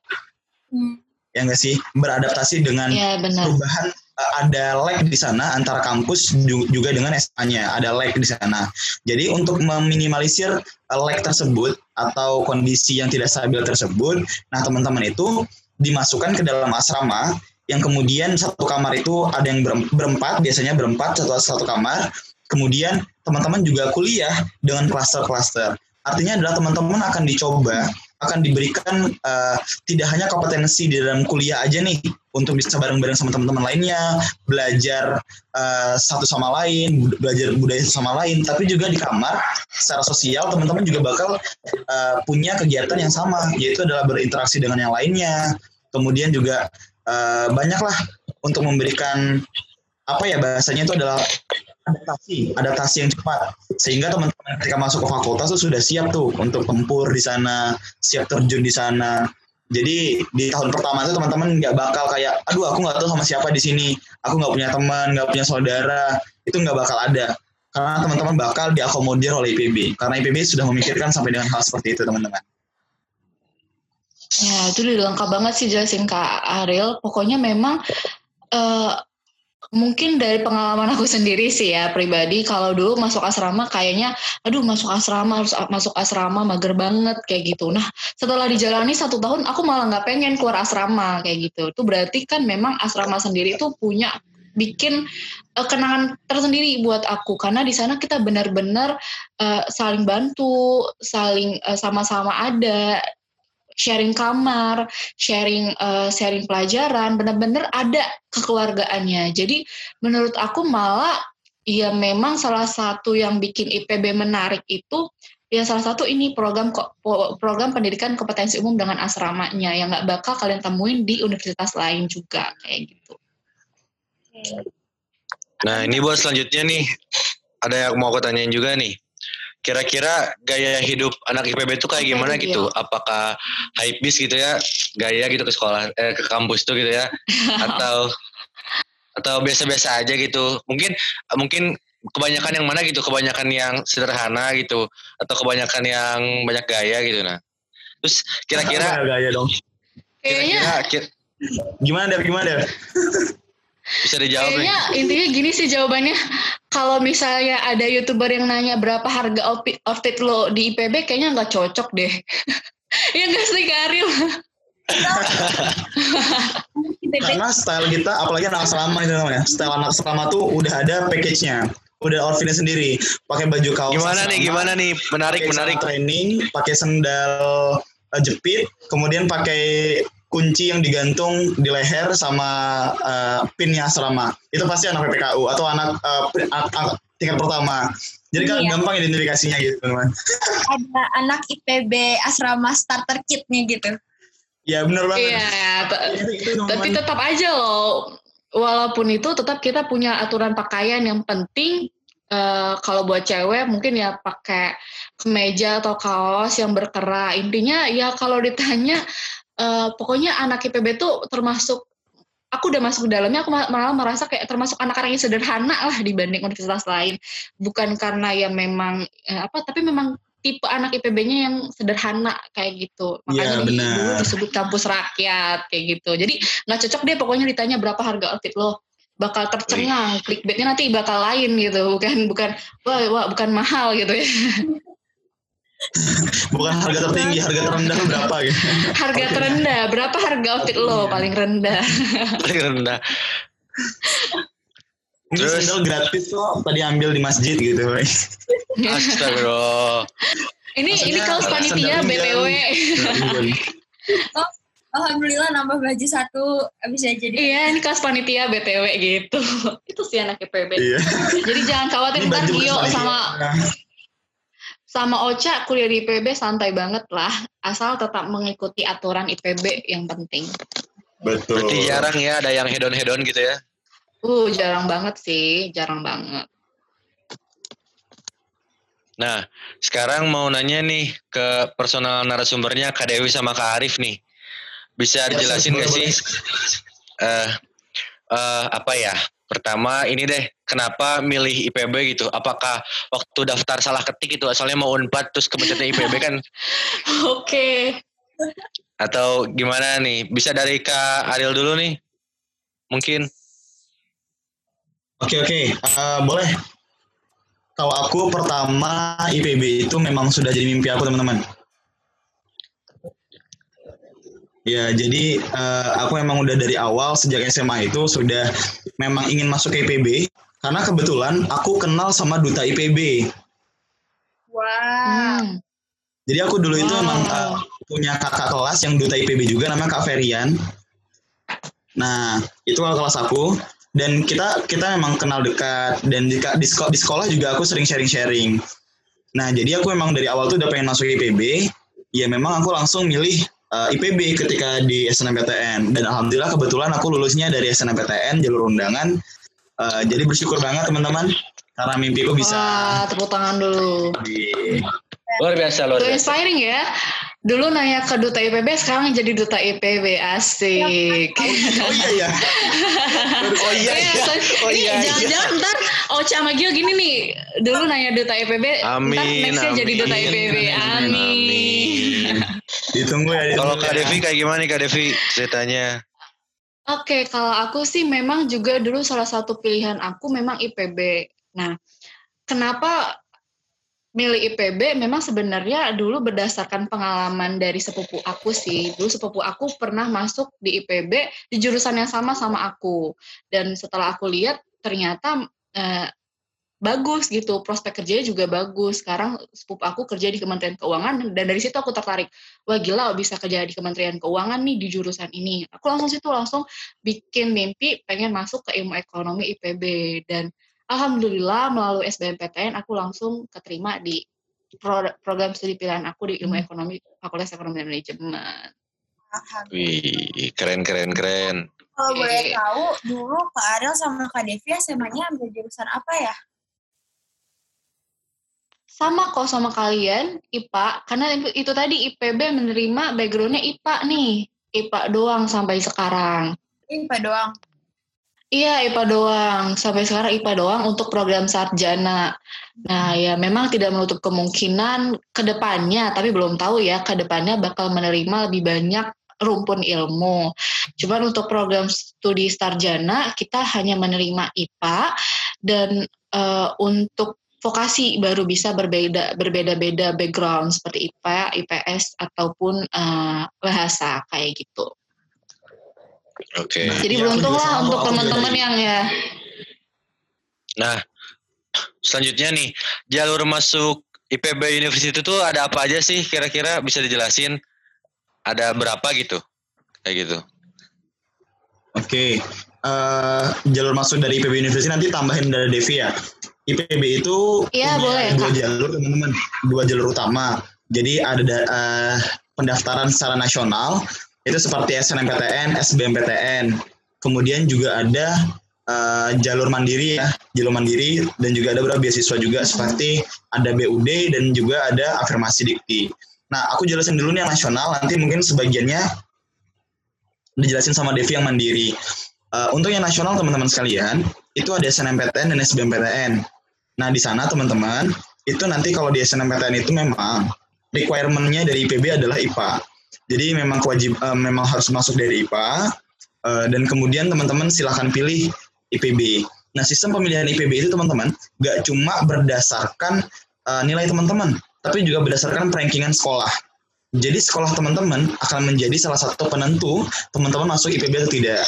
Hmm. Ya nggak sih? Beradaptasi dengan benar. perubahan eh, ada lag di sana antara kampus ju- juga dengan SMA-nya ada lag di sana. Jadi untuk meminimalisir eh, lag tersebut atau kondisi yang tidak stabil tersebut, nah teman-teman itu dimasukkan ke dalam asrama yang kemudian satu kamar itu ada yang berem- berempat, biasanya berempat satu satu kamar. Kemudian teman-teman juga kuliah dengan klaster-klaster. Artinya adalah teman-teman akan dicoba, akan diberikan eh, tidak hanya kompetensi di dalam kuliah aja nih untuk bisa bareng-bareng sama teman-teman lainnya, belajar eh, satu sama lain, belajar budaya satu sama lain, tapi juga di kamar secara sosial teman-teman juga bakal eh, punya kegiatan yang sama, yaitu adalah berinteraksi dengan yang lainnya. Kemudian juga eh, banyaklah untuk memberikan apa ya bahasanya itu adalah adaptasi, adaptasi yang cepat sehingga teman-teman ketika masuk ke fakultas tuh sudah siap tuh untuk tempur di sana, siap terjun di sana. Jadi di tahun pertama itu teman-teman nggak bakal kayak, aduh aku nggak tahu sama siapa di sini, aku nggak punya teman, nggak punya saudara, itu nggak bakal ada. Karena teman-teman bakal diakomodir oleh IPB. Karena IPB sudah memikirkan sampai dengan hal seperti itu teman-teman. Ya, itu udah lengkap banget sih jelasin Kak Ariel. Pokoknya memang eh, mungkin dari pengalaman aku sendiri sih ya pribadi, kalau dulu masuk asrama kayaknya, aduh masuk asrama harus masuk asrama mager banget kayak gitu. Nah, setelah dijalani satu tahun, aku malah nggak pengen keluar asrama kayak gitu. Itu berarti kan memang asrama sendiri tuh punya bikin eh, kenangan tersendiri buat aku karena di sana kita benar-benar eh, saling bantu, saling eh, sama-sama ada sharing kamar, sharing eh, sharing pelajaran, benar-benar ada kekeluargaannya. Jadi menurut aku malah ya memang salah satu yang bikin IPB menarik itu ya salah satu ini program program pendidikan kompetensi umum dengan asramanya yang nggak bakal kalian temuin di universitas lain juga kayak gitu. Nah ini buat selanjutnya nih, ada yang mau aku tanyain juga nih. Kira-kira gaya hidup anak IPB itu kayak gimana itu, gitu? Apakah hype beast gitu ya, gaya gitu ke sekolah, eh, ke kampus tuh gitu ya? Atau atau biasa-biasa aja gitu? Mungkin mungkin kebanyakan yang mana gitu? Kebanyakan yang sederhana gitu? Atau kebanyakan yang banyak gaya gitu? Nah, terus kira-kira gaya dong. Kira-kira ki- Gimana Dev? Gimana Dev? bisa dijawab nih? Kayaknya intinya gini sih jawabannya. Kalau misalnya ada youtuber yang nanya berapa harga outfit, outfit lo di IPB, kayaknya nggak cocok deh. Iya nggak sih Karil? Karena style kita, apalagi anak asrama itu namanya, style anak asrama tuh udah ada package-nya, udah outfitnya sendiri, pakai baju kaos. Gimana nih? Gimana nih? Menarik, menarik. training, pakai sendal eh, jepit, kemudian pakai kunci yang digantung di leher sama eh, pinnya asrama. Itu pasti anak PPKU atau anak anak tingkat pertama. Jadi kan Iya. gampang identifikasinya gitu, teman. ada anak IPB asrama starter kitnya gitu. Ya benar banget. Iya, Itu- itu, tapi tetap aja loh. walaupun itu tetap kita punya aturan pakaian yang penting eh, kalau buat cewek mungkin ya pakai kemeja atau kaos yang berkerah intinya ya kalau ditanya eh, pokoknya anak IPB tuh termasuk aku udah masuk ke dalamnya aku ma- malah merasa kayak termasuk anak-anak yang sederhana lah dibanding universitas lain. Bukan karena ya memang eh, apa tapi memang tipe anak IPB-nya yang sederhana kayak gitu. Makanya benar. dulu disebut kampus rakyat kayak gitu. Jadi nggak cocok deh pokoknya ditanya berapa harga outfit lo. Bakal tercengang clickbaitnya nanti bakal lain gitu. Bukan bukan wah, wah bukan mahal gitu ya Bukan harga tertinggi, harga terendah berapa gitu. harga Oke. terendah berapa harga outfit lo paling rendah Paling rendah. Ini Terus? sandal gratis kok tadi ambil di masjid gitu. Astagfirullah. ini ini Maksudnya, kaos sandal panitia btw Alhamdulillah nambah baju satu bisa jadi. iya ini kaos panitia btw gitu itu sih anak IPB Iya. jadi jangan khawatir Ini ntar Gio sama panitia. Sama Ocha kuliah di IPB santai banget lah asal tetap mengikuti aturan IPB yang penting Betul. Berarti jarang ya ada yang hedon-hedon gitu ya. uh jarang banget sih jarang banget Nah, sekarang mau nanya nih ke personal narasumbernya Kak Dewi sama Kak Arif nih. Bisa dijelasin boleh, gak sih? eh eh, apa ya? Pertama ini deh, kenapa milih IPB gitu? Apakah waktu daftar salah ketik itu asalnya mau Unpad terus kebetulan IPB kan? oke Atau gimana nih? Bisa dari Kak Ariel dulu nih? Mungkin. Oke oke, Eh, boleh. Kalau aku pertama IPB itu memang sudah jadi mimpi aku teman-teman. Ya jadi eh, aku memang udah dari awal sejak SMA itu sudah memang ingin masuk ke IPB karena kebetulan aku kenal sama duta IPB. Wah. Hmm. Jadi aku dulu itu Wow. emang eh, punya kakak kelas yang duta IPB juga namanya Kak Ferian. Nah, itu kakak kelas aku dan kita kita memang kenal dekat dan di, di, di sekolah juga aku sering sharing-sharing. Nah, jadi aku memang dari awal tuh udah pengen masuk IPB. Ya memang aku langsung milih eh, IPB ketika di SNMPTN dan alhamdulillah kebetulan aku lulusnya dari SNMPTN jalur undangan. Eh, jadi bersyukur banget teman-teman karena mimpiku bisa Wah, tepuk tangan dulu. di Luar biasa, luar biasa. inspiring ya. Dulu nanya ke duta IPB, sekarang jadi duta IPB. Asik. Oh iya ya. Oh iya, iya. Oh ini iya, iya. jangan-jangan ntar Ocha sama Gio gini nih. Dulu nanya duta IPB, ntar Amin, nextnya jadi duta amin, IPB. amin, Amin. Amin. Ditunggu ya. Kalau Kak ya. Devi kayak gimana nih Kak Devi ceritanya? Oke, kalau aku sih memang juga dulu salah satu pilihan aku memang IPB. Nah, kenapa milih IPB? Memang sebenarnya dulu berdasarkan pengalaman dari sepupu aku sih. Dulu sepupu aku pernah masuk di IPB di jurusan yang sama sama aku. Dan setelah aku lihat ternyata eh, bagus gitu, prospek kerjanya juga bagus. Sekarang sepupu aku kerja di Kementerian Keuangan dan dari situ aku tertarik. Wah gila bisa kerja di Kementerian Keuangan nih di jurusan ini. Aku langsung situ langsung bikin mimpi pengen masuk ke ilmu ekonomi IPB dan alhamdulillah melalui SBMPTN aku langsung keterima di pro- program studi pilihan aku di ilmu ekonomi Fakultas Ekonomi dan Manajemen. Wih, keren keren keren. Kalau boleh Iya. tahu, dulu Kak Ariel sama Kak Devi SMA-nya ambil jurusan apa ya? Sama kok sama kalian IPA karena itu- itu tadi IPB menerima backgroundnya IPA nih. IPA doang sampai sekarang. IPA doang. Iya, IPA doang. Sampai sekarang IPA doang untuk program sarjana. Nah, ya memang tidak menutup kemungkinan ke depannya, tapi belum tahu ya ke depannya bakal menerima lebih banyak rumpun ilmu. Cuman untuk program studi sarjana kita hanya menerima IPA dan eh, untuk vokasi baru bisa berbeda berbeda-beda background seperti IPA, IPS ataupun eh, bahasa kayak gitu. Oke. Nah, Jadi aku beruntung lah untuk teman-teman yang ya Nah, selanjutnya nih, jalur masuk IPB University itu ada apa aja sih kira-kira bisa dijelasin? Ada berapa gitu? Kayak gitu. Oke, eh, jalur masuk dari IPB University nanti tambahin dari Devi ya. IPB itu punya boleh, dua Kak. jalur teman-teman, dua jalur utama. Jadi ada da- eh, pendaftaran secara nasional itu seperti SNMPTN, SBMPTN. kemudian juga ada uh, jalur mandiri ya, jalur mandiri dan juga ada beberapa beasiswa juga seperti ada BUD dan juga ada afirmasi dikti. Nah, aku jelasin dulu nih yang nasional, nanti mungkin sebagiannya dijelasin sama Devi yang mandiri. Uh, untuk yang nasional teman-teman sekalian, itu ada SNMPTN dan SBMPTN. Nah, di sana teman-teman, itu nanti kalau di SNMPTN itu memang requirement-nya dari IPB adalah IPA. Jadi memang kewajib uh, memang harus masuk dari IPA uh, dan kemudian teman-teman silahkan pilih IPB. Nah, sistem pemilihan IPB itu teman-teman gak cuma berdasarkan uh, nilai teman-teman, tapi juga berdasarkan rankingan sekolah. Jadi sekolah teman-teman akan menjadi salah satu penentu teman-teman masuk IPB atau tidak.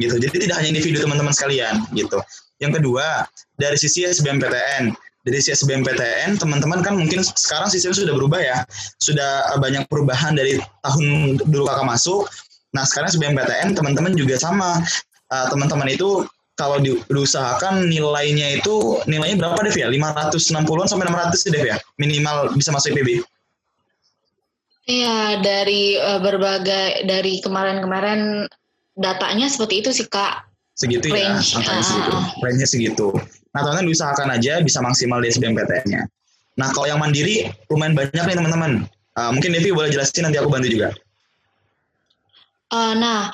Gitu. Jadi tidak hanya individu teman-teman sekalian gitu. Yang kedua, dari sisi SBMPTN, dari sisi SBMPTN teman-teman kan mungkin sekarang sistemnya sudah berubah ya. Sudah banyak perubahan dari tahun dulu kakak masuk. Nah sekarang SBMPTN teman-teman juga sama. Uh, teman-teman itu kalau di, diusahakan nilainya itu nilainya berapa Dev ya? 560-an sampai 600 Dev ya? Minimal bisa masuk IPB Iya dari uh, berbagai dari kemarin-kemarin datanya seperti itu sih kak segitu ya, range, ya angkanya uh, segitu. Range segitu. Nah teman-teman diusahakan aja bisa maksimal di SBMPTN-nya nah kalau yang mandiri lumayan banyak nih teman-teman. Uh, mungkin Devi boleh jelasin nanti aku bantu juga. Uh, nah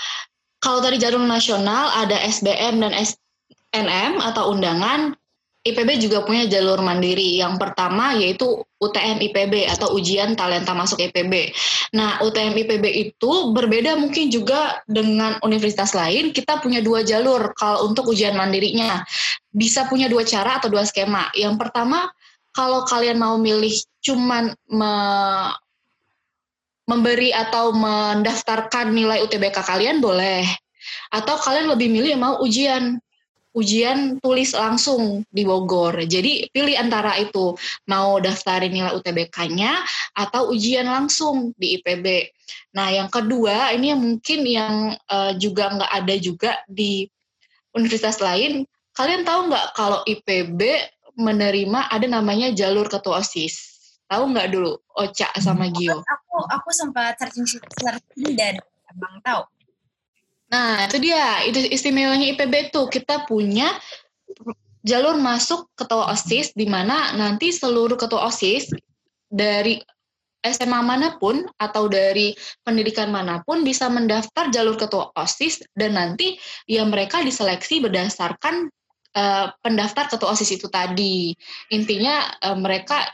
kalau dari jalur nasional ada SBM dan SNM atau undangan IPB juga punya jalur mandiri. Yang pertama yaitu UTM IPB atau ujian talenta masuk IPB. Nah, UTM IPB itu berbeda mungkin juga dengan universitas lain. Kita punya dua jalur kalau untuk ujian mandirinya. Bisa punya dua cara atau dua skema. Yang pertama, kalau kalian mau milih cuman me memberi atau mendaftarkan nilai UTBK kalian boleh. Atau kalian lebih milih mau ujian ujian tulis langsung di Bogor. Jadi pilih antara itu mau daftarin nilai UTBK-nya atau ujian langsung di IPB. Nah yang kedua ini yang mungkin yang uh, juga nggak ada juga di universitas lain. Kalian tahu nggak kalau IPB menerima ada namanya jalur ketua osis? Tahu nggak dulu Oca sama Gio? Aku aku sempat searching searching dan abang tahu Nah, itu dia. Itu istimewanya IPB tuh. Kita punya jalur masuk ketua OSIS di mana nanti seluruh ketua OSIS dari SMA mana pun atau dari pendidikan mana pun bisa mendaftar jalur ketua OSIS dan nanti ya mereka diseleksi berdasarkan uh, pendaftar ketua OSIS itu tadi. Intinya uh, mereka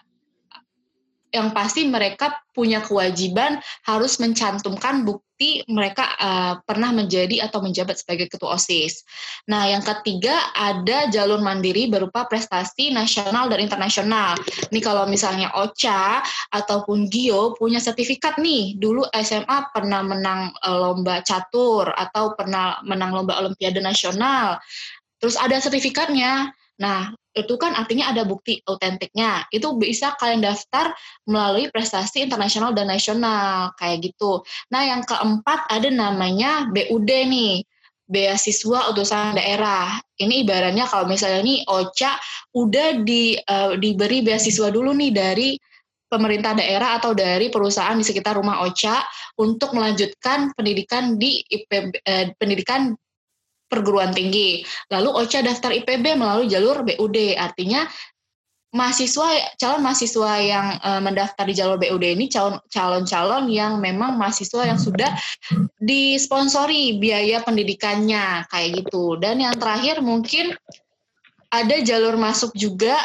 yang pasti mereka punya kewajiban harus mencantumkan bukti mereka uh, pernah menjadi atau menjabat sebagai ketua OSIS. Nah, yang ketiga ada jalur mandiri berupa prestasi nasional dan internasional. Nih kalau misalnya OCA ataupun GIO punya sertifikat nih, dulu SMA pernah menang uh, lomba catur atau pernah menang lomba olimpiade nasional. Terus ada sertifikatnya. Nah, itu kan artinya ada bukti autentiknya. Itu bisa kalian daftar melalui prestasi internasional dan nasional kayak gitu. Nah, yang keempat ada namanya BUD nih. Beasiswa utusan daerah. Ini ibaratnya kalau misalnya nih OCA udah di uh, diberi beasiswa dulu nih dari pemerintah daerah atau dari perusahaan di sekitar rumah OCA untuk melanjutkan pendidikan di IPB, eh, pendidikan perguruan tinggi. Lalu OCA daftar IPB melalui jalur BUD. Artinya mahasiswa calon mahasiswa yang uh, mendaftar di jalur BUD ini calon-calon yang memang mahasiswa yang sudah disponsori biaya pendidikannya kayak gitu. Dan yang terakhir mungkin ada jalur masuk juga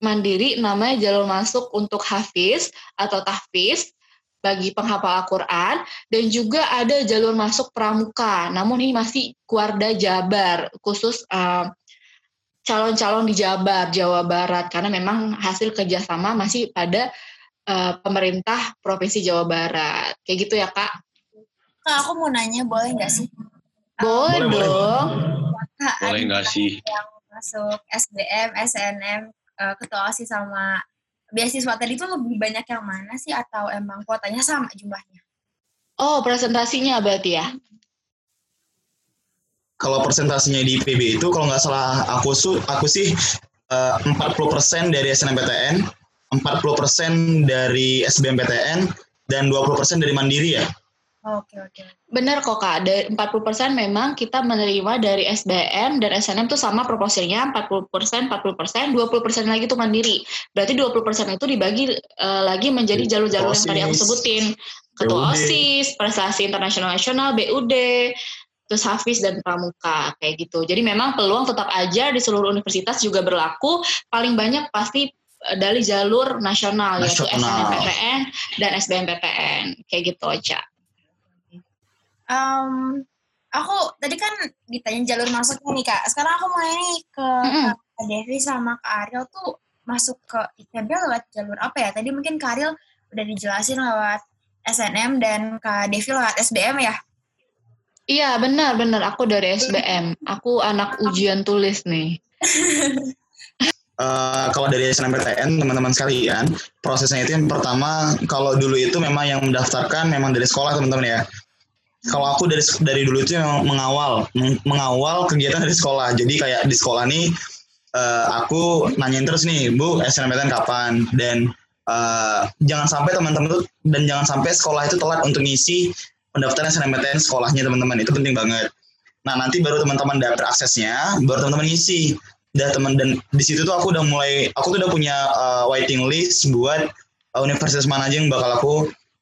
mandiri namanya jalur masuk untuk hafiz atau tahfiz bagi penghafal Al-Quran dan juga ada jalur masuk pramuka. Namun ini masih Kuarda Jabar, khusus calon calon-calon di Jabar, Jawa Barat, karena memang hasil kerjasama masih pada uh, pemerintah Provinsi Jawa Barat. Kayak gitu ya, Kak? Kak, aku mau nanya, boleh nggak sih? Boleh, boleh dong. Boleh nggak sih? Yang masuk SBM, SNM, uh, ketua OSIS sama beasiswa tadi itu lebih banyak yang mana sih atau emang kuotanya sama jumlahnya? Oh, presentasinya berarti ya? Kalau presentasinya di IPB itu kalau nggak salah aku su aku sih eh, uh, 40% dari SNMPTN, 40% dari SBMPTN dan 20% dari Mandiri ya. Oke, oke. Benar kok Kak, dari 40% memang kita menerima dari SBM dan SNM tuh sama proporsinya 40%, 40%, 20% lagi tuh mandiri. Berarti 20% itu dibagi eh, lagi menjadi jalur-jalur yang tadi aku sebutin. Ketua BUD. OSIS, prestasi internasional nasional, BUD, terus Hafiz dan Pramuka kayak gitu. Jadi memang peluang tetap aja di seluruh universitas juga berlaku. Paling banyak pasti eh, dari jalur nasional, yaitu Nasional. SNMPTN dan SBMPTN kayak gitu aja. Em, aku tadi kan ditanya jalur masuknya nih kak. Sekarang aku mau nih ke Mm-mm. Kak Devi sama Kak Ariel tuh masuk ke IPB lewat jalur apa ya? Tadi mungkin Kak Ariel udah dijelasin lewat SNM dan Kak Devi lewat SBM ya? Iya benar benar aku dari SBM. Aku anak ujian tulis nih. Eh, kalau dari SNMPTN teman-teman sekalian prosesnya itu yang pertama kalau dulu itu memang yang mendaftarkan memang dari sekolah teman-teman ya kalau aku dari dari dulu itu memang mengawal meng- mengawal kegiatan dari sekolah. Jadi kayak di sekolah nih eh, aku nanyain terus nih bu SNMPTN kapan? Dan eh, jangan sampai teman-teman dan jangan sampai sekolah itu telat untuk ngisi pendaftaran SNMPTN sekolahnya teman-teman. Itu penting banget. Nah nanti baru teman-teman dapat aksesnya baru teman-teman ngisi. Udah teman dan di situ tuh aku udah mulai aku tuh udah punya uh, waiting list buat uh, universitas mana aja yang bakal aku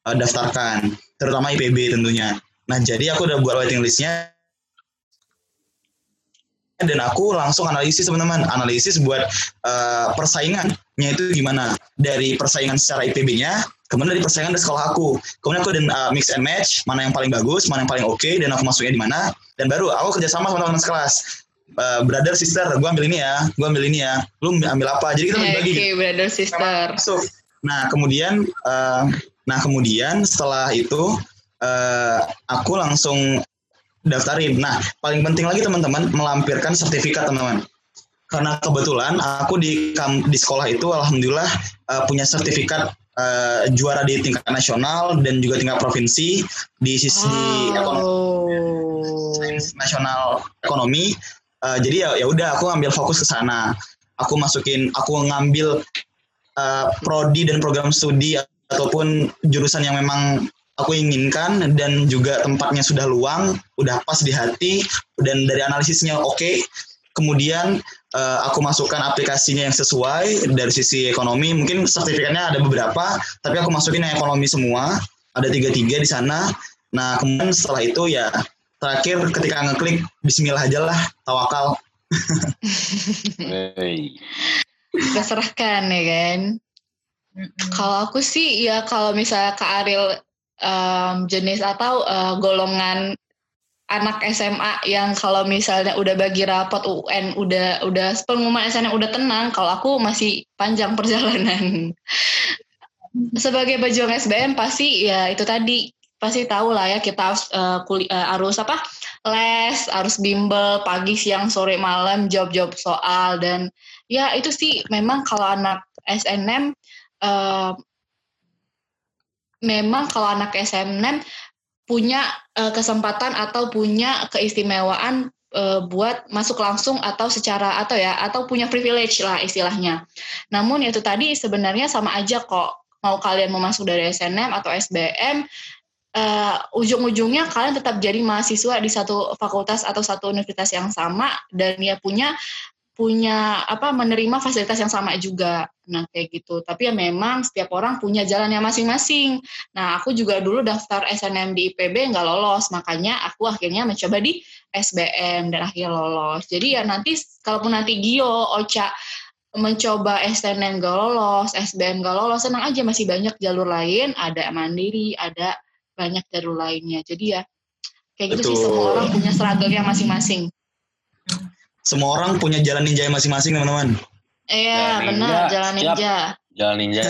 uh, daftarkan. Terutama IPB tentunya nah jadi aku udah buat waiting listnya. Dan aku langsung analisis teman-teman. Analisis buat uh, persaingannya itu gimana. Dari persaingan secara IPB-nya kemudian dari persaingan dari sekolah aku. Kemudian aku dan uh, mix and match mana yang paling bagus mana yang paling oke dan aku masuknya di mana. Dan baru aku kerjasama sama teman-teman sekelas. Uh, brother sister gue ambil ini ya gue ambil ini ya. Lu ambil apa? Jadi kita Oke, bagi brother sister. nah kemudian uh, nah kemudian setelah itu uh, aku langsung daftarin. Nah paling penting lagi teman-teman melampirkan sertifikat teman-teman. Karena kebetulan aku di kam- di sekolah itu alhamdulillah uh, punya sertifikat uh, juara di tingkat nasional dan juga tingkat provinsi di sisi ekonomi. Oh. sains nasional ekonomi. Uh, jadi ya ya udah aku ambil fokus ke sana. Aku masukin aku ngambil uh, prodi dan program studi ataupun jurusan yang memang aku inginkan dan juga tempatnya sudah luang udah pas di hati dan dari analisisnya oke kemudian uh, aku masukkan aplikasinya yang sesuai dari sisi ekonomi mungkin sertifikatnya ada beberapa tapi aku masukin yang ekonomi semua ada tiga tiga di sana nah kemudian setelah itu ya terakhir ketika ngeklik Bismillah aja lah tawakal. Kita serahkan ya kan. Kalau aku sih ya kalau misalnya Kak Ariel em, jenis atau eh, golongan anak SMA yang kalau misalnya udah bagi rapot UN udah udah pengumuman SNM udah tenang, kalau aku masih panjang perjalanan. Sebagai pejuang SBM pasti ya itu tadi pasti tahu lah ya kita harus kuli- eh, harus apa les, harus bimbel pagi, siang, sore, malam, job-job soal dan ya itu sih memang kalau anak SNM memang kalau anak SNM punya eh, kesempatan atau punya keistimewaan eh, buat masuk langsung atau secara atau ya atau punya privilege lah istilahnya. Namun itu tadi sebenarnya sama aja kok mau kalian mau masuk dari SNM atau SBM eh, ujung-ujungnya kalian tetap jadi mahasiswa di satu fakultas atau satu universitas yang sama dan ya punya punya apa menerima fasilitas yang sama juga. Nah, kayak gitu. Tapi ya memang setiap orang punya jalannya masing-masing. Nah, aku juga dulu daftar SNM di IPB nggak lolos, makanya aku akhirnya mencoba di SBM dan akhirnya lolos. Jadi ya nanti kalaupun nanti Gio, Ocha mencoba SNM gak lolos, SBM gak lolos, senang aja masih banyak jalur lain, ada mandiri, ada banyak jalur lainnya. Jadi ya kayak gitu sih Betul. semua orang punya struggle-nya masing-masing. Semua orang punya jalan ninja masing-masing teman-teman Iya, Jalan benar, ninja, jalan siap. ninja. Jalan ninja.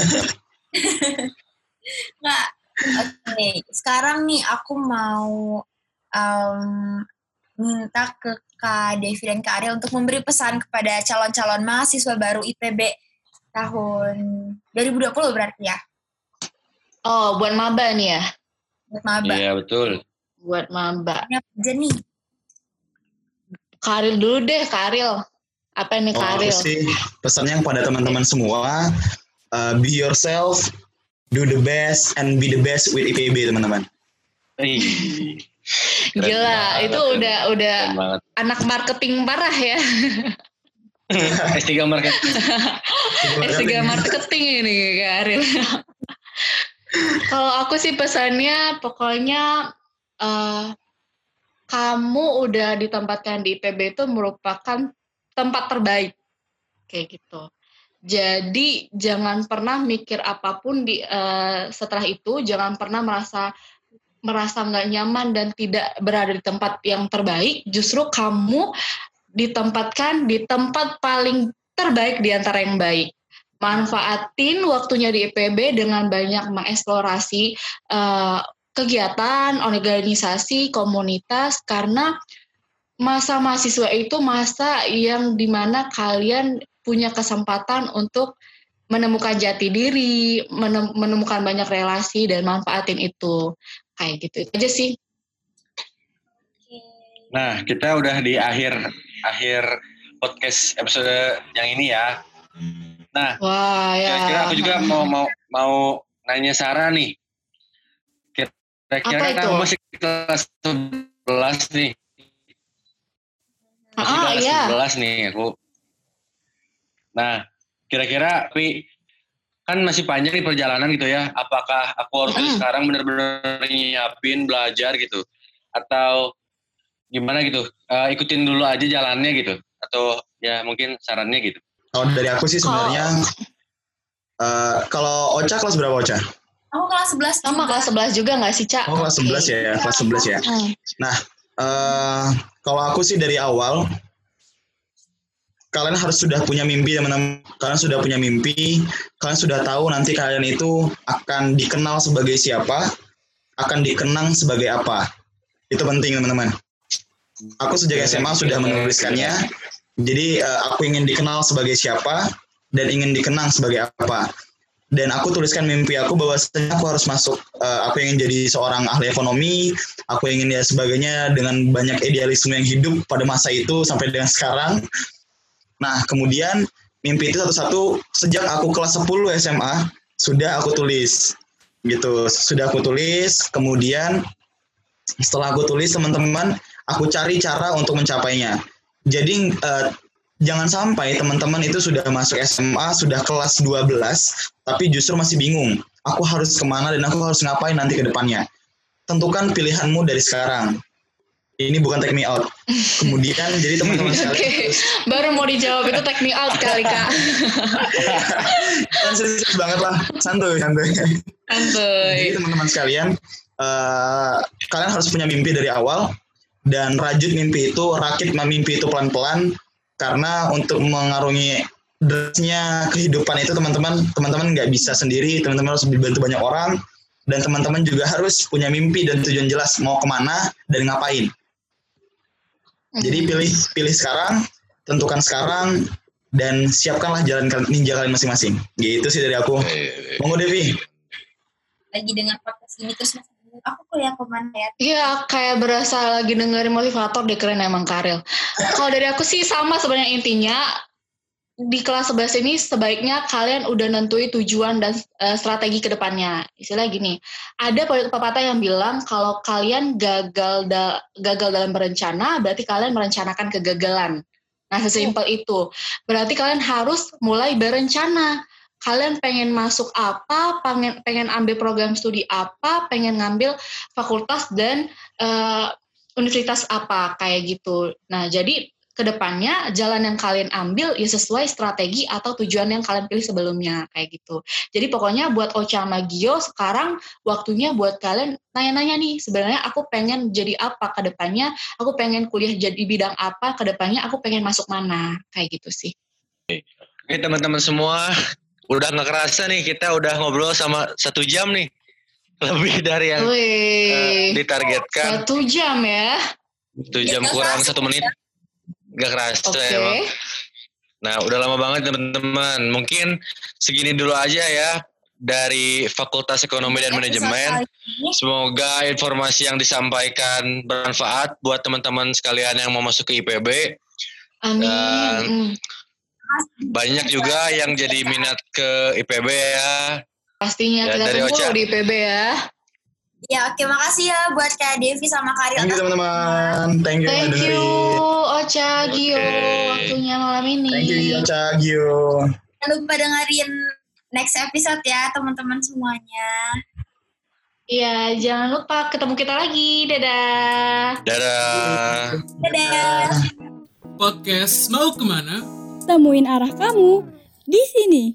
Nggak. Oke, sekarang nih aku mau em, minta ke Kak Devi dan Kak Ariel untuk memberi pesan kepada calon-calon mahasiswa baru IPB tahun 2020 berarti ya, Oh, buat maba nih ya? buat maba. Iya betul. Buat maba. Ini apa aja nih? Karil dulu deh, Karil. Apa nih Oh, Karil? sih pesannya kepada teman-teman semua uh, be yourself do the best and be the best with IPB teman-teman Keren Gila, banget, itu keren udah udah keren banget. anak marketing parah ya. S3 marketing. S3 marketing ini Kak Ariel. Kalau aku sih pesannya pokoknya eh, kamu udah ditempatkan di IPB itu merupakan tempat terbaik kayak gitu. Jadi jangan pernah mikir apa pun di eh, setelah itu, jangan pernah merasa merasa nggak nyaman dan tidak berada di tempat yang terbaik. Justru kamu ditempatkan di tempat paling terbaik di antara yang baik. Manfaatin waktunya di IPB dengan banyak mengeksplorasi eh, kegiatan, organisasi, komunitas karena masa mahasiswa itu masa yang di mana kalian punya kesempatan untuk menemukan jati diri, menem- menemukan banyak relasi dan manfaatin itu. Kayak gitu itu aja sih. Nah, kita udah di akhir akhir podcast episode yang ini ya. Nah, Wah ya. kira-kira aku juga mau mau mau nanya Sarah nih. Kira-kira Apa itu? masih kelas 11 nih. Masih Ah kelas iya. 11 nih aku. Nah, kira-kira tapi kan masih panjang nih perjalanan gitu ya. Apakah aku harus Mm. sekarang benar-benar nyiapin belajar gitu atau gimana gitu? Eh, ikutin dulu aja jalannya gitu atau ya mungkin sarannya gitu. Kalau dari aku sih sebenarnya eh, kalau Ocha kelas berapa Ocha? Aku kelas 11 Sama kelas 11 juga nggak sih, Cak? Oh kelas 11 ya, kelas 11 ya. Hmm. Eh, kalau aku sih dari awal kalian harus sudah punya mimpi teman-teman. Kalian sudah punya mimpi, kalian sudah tahu nanti kalian itu akan dikenal sebagai siapa, akan dikenang sebagai apa. Itu penting teman-teman. Aku sejak SMA sudah menuliskannya. Jadi eh, aku ingin dikenal sebagai siapa dan ingin dikenang sebagai apa. Dan aku tuliskan mimpi aku bahwasanya aku harus masuk. eh, aku ingin jadi seorang ahli ekonomi. Aku ingin ya sebagainya dengan banyak idealisme yang hidup pada masa itu sampai dengan sekarang. Nah, kemudian mimpi itu satu-satu sejak aku kelas 10 SMA sudah aku tulis. Gitu, sudah aku tulis. Kemudian setelah aku tulis teman-teman, aku cari cara untuk mencapainya. Jadi eh, jangan sampai teman-teman itu sudah masuk SMA, sudah kelas 12, tapi justru masih bingung. Aku harus ke mana dan aku harus ngapain nanti ke depannya. Tentukan pilihanmu dari sekarang. Ini bukan take me out. Kemudian jadi teman-teman sekalian harus Baru mau dijawab itu take me out kali, Kak. kan serius banget lah santuy santuy jadi Santuy. teman-teman sekalian eh, kalian harus punya mimpi dari awal dan rajut mimpi itu rakit mimpi itu pelan-pelan karena untuk mengarungi derasnya kehidupan itu teman-teman teman-teman nggak bisa sendiri. Teman-teman harus dibantu banyak orang. Dan teman-teman juga harus punya mimpi dan tujuan jelas mau ke mana dan ngapain. Jadi pilih pilih sekarang tentukan sekarang dan siapkanlah jalan ninja kalian masing-masing. Gitu sih dari aku. Monggo Devi. Lagi dengar podcast ini terus masih aku kuliah ke mana ya? Iya, kayak berasa lagi dengerin motivator deh keren emang Karel. Kalau dari aku sih sama sebenarnya intinya di kelas 11 ini sebaiknya kalian udah nentuin tujuan dan eh, strategi ke depannya. Istilah gini, ada pepatah yang bilang kalau kalian gagal da- gagal dalam berencana, berarti kalian merencanakan kegagalan. Nah, sesimpel itu. Berarti kalian harus mulai berencana. Kalian pengen masuk apa, pengen pengen ambil program studi apa, pengen ngambil fakultas dan eh, universitas apa kayak gitu. Nah, jadi ke depannya jalan yang kalian ambil ya sesuai strategi atau tujuan yang kalian pilih sebelumnya kayak gitu. Jadi pokoknya buat Ocha sama Gio sekarang waktunya buat kalian nanya-nanya nih sebenarnya aku pengen jadi apa ke depannya, aku pengen kuliah jadi bidang apa ke depannya, aku pengen masuk mana kayak gitu sih. Oke teman-teman semua, udah nggak kerasa nih kita udah ngobrol sama satu jam nih, lebih dari yang Wih, ditargetkan satu jam ya. satu jam kurang satu menit, nggak kerasa Oke. emang. Nah udah lama banget teman-teman, mungkin segini dulu aja ya dari Fakultas Ekonomi dan Manajemen. Semoga informasi yang disampaikan bermanfaat buat teman-teman sekalian yang mau masuk ke IPB. Amin. Dan- Mm. Banyak juga yang jadi minat ke IPB ya. Pastinya Ya, kita dari tunggu Ocha. di PB ya. Ya oke makasih ya buat Kak Devi sama Karil. Thank you teman-teman. Thank you Thank you. Ocha, Gio, Oke. waktunya malam ini. Thank you Yocha Gio. Jangan lupa dengerin next episode ya teman-teman semuanya. Iya, jangan lupa ketemu kita lagi. Dadah. Dadah. Dadah. Podcast mau ke mana? Temuin arah kamu di sini.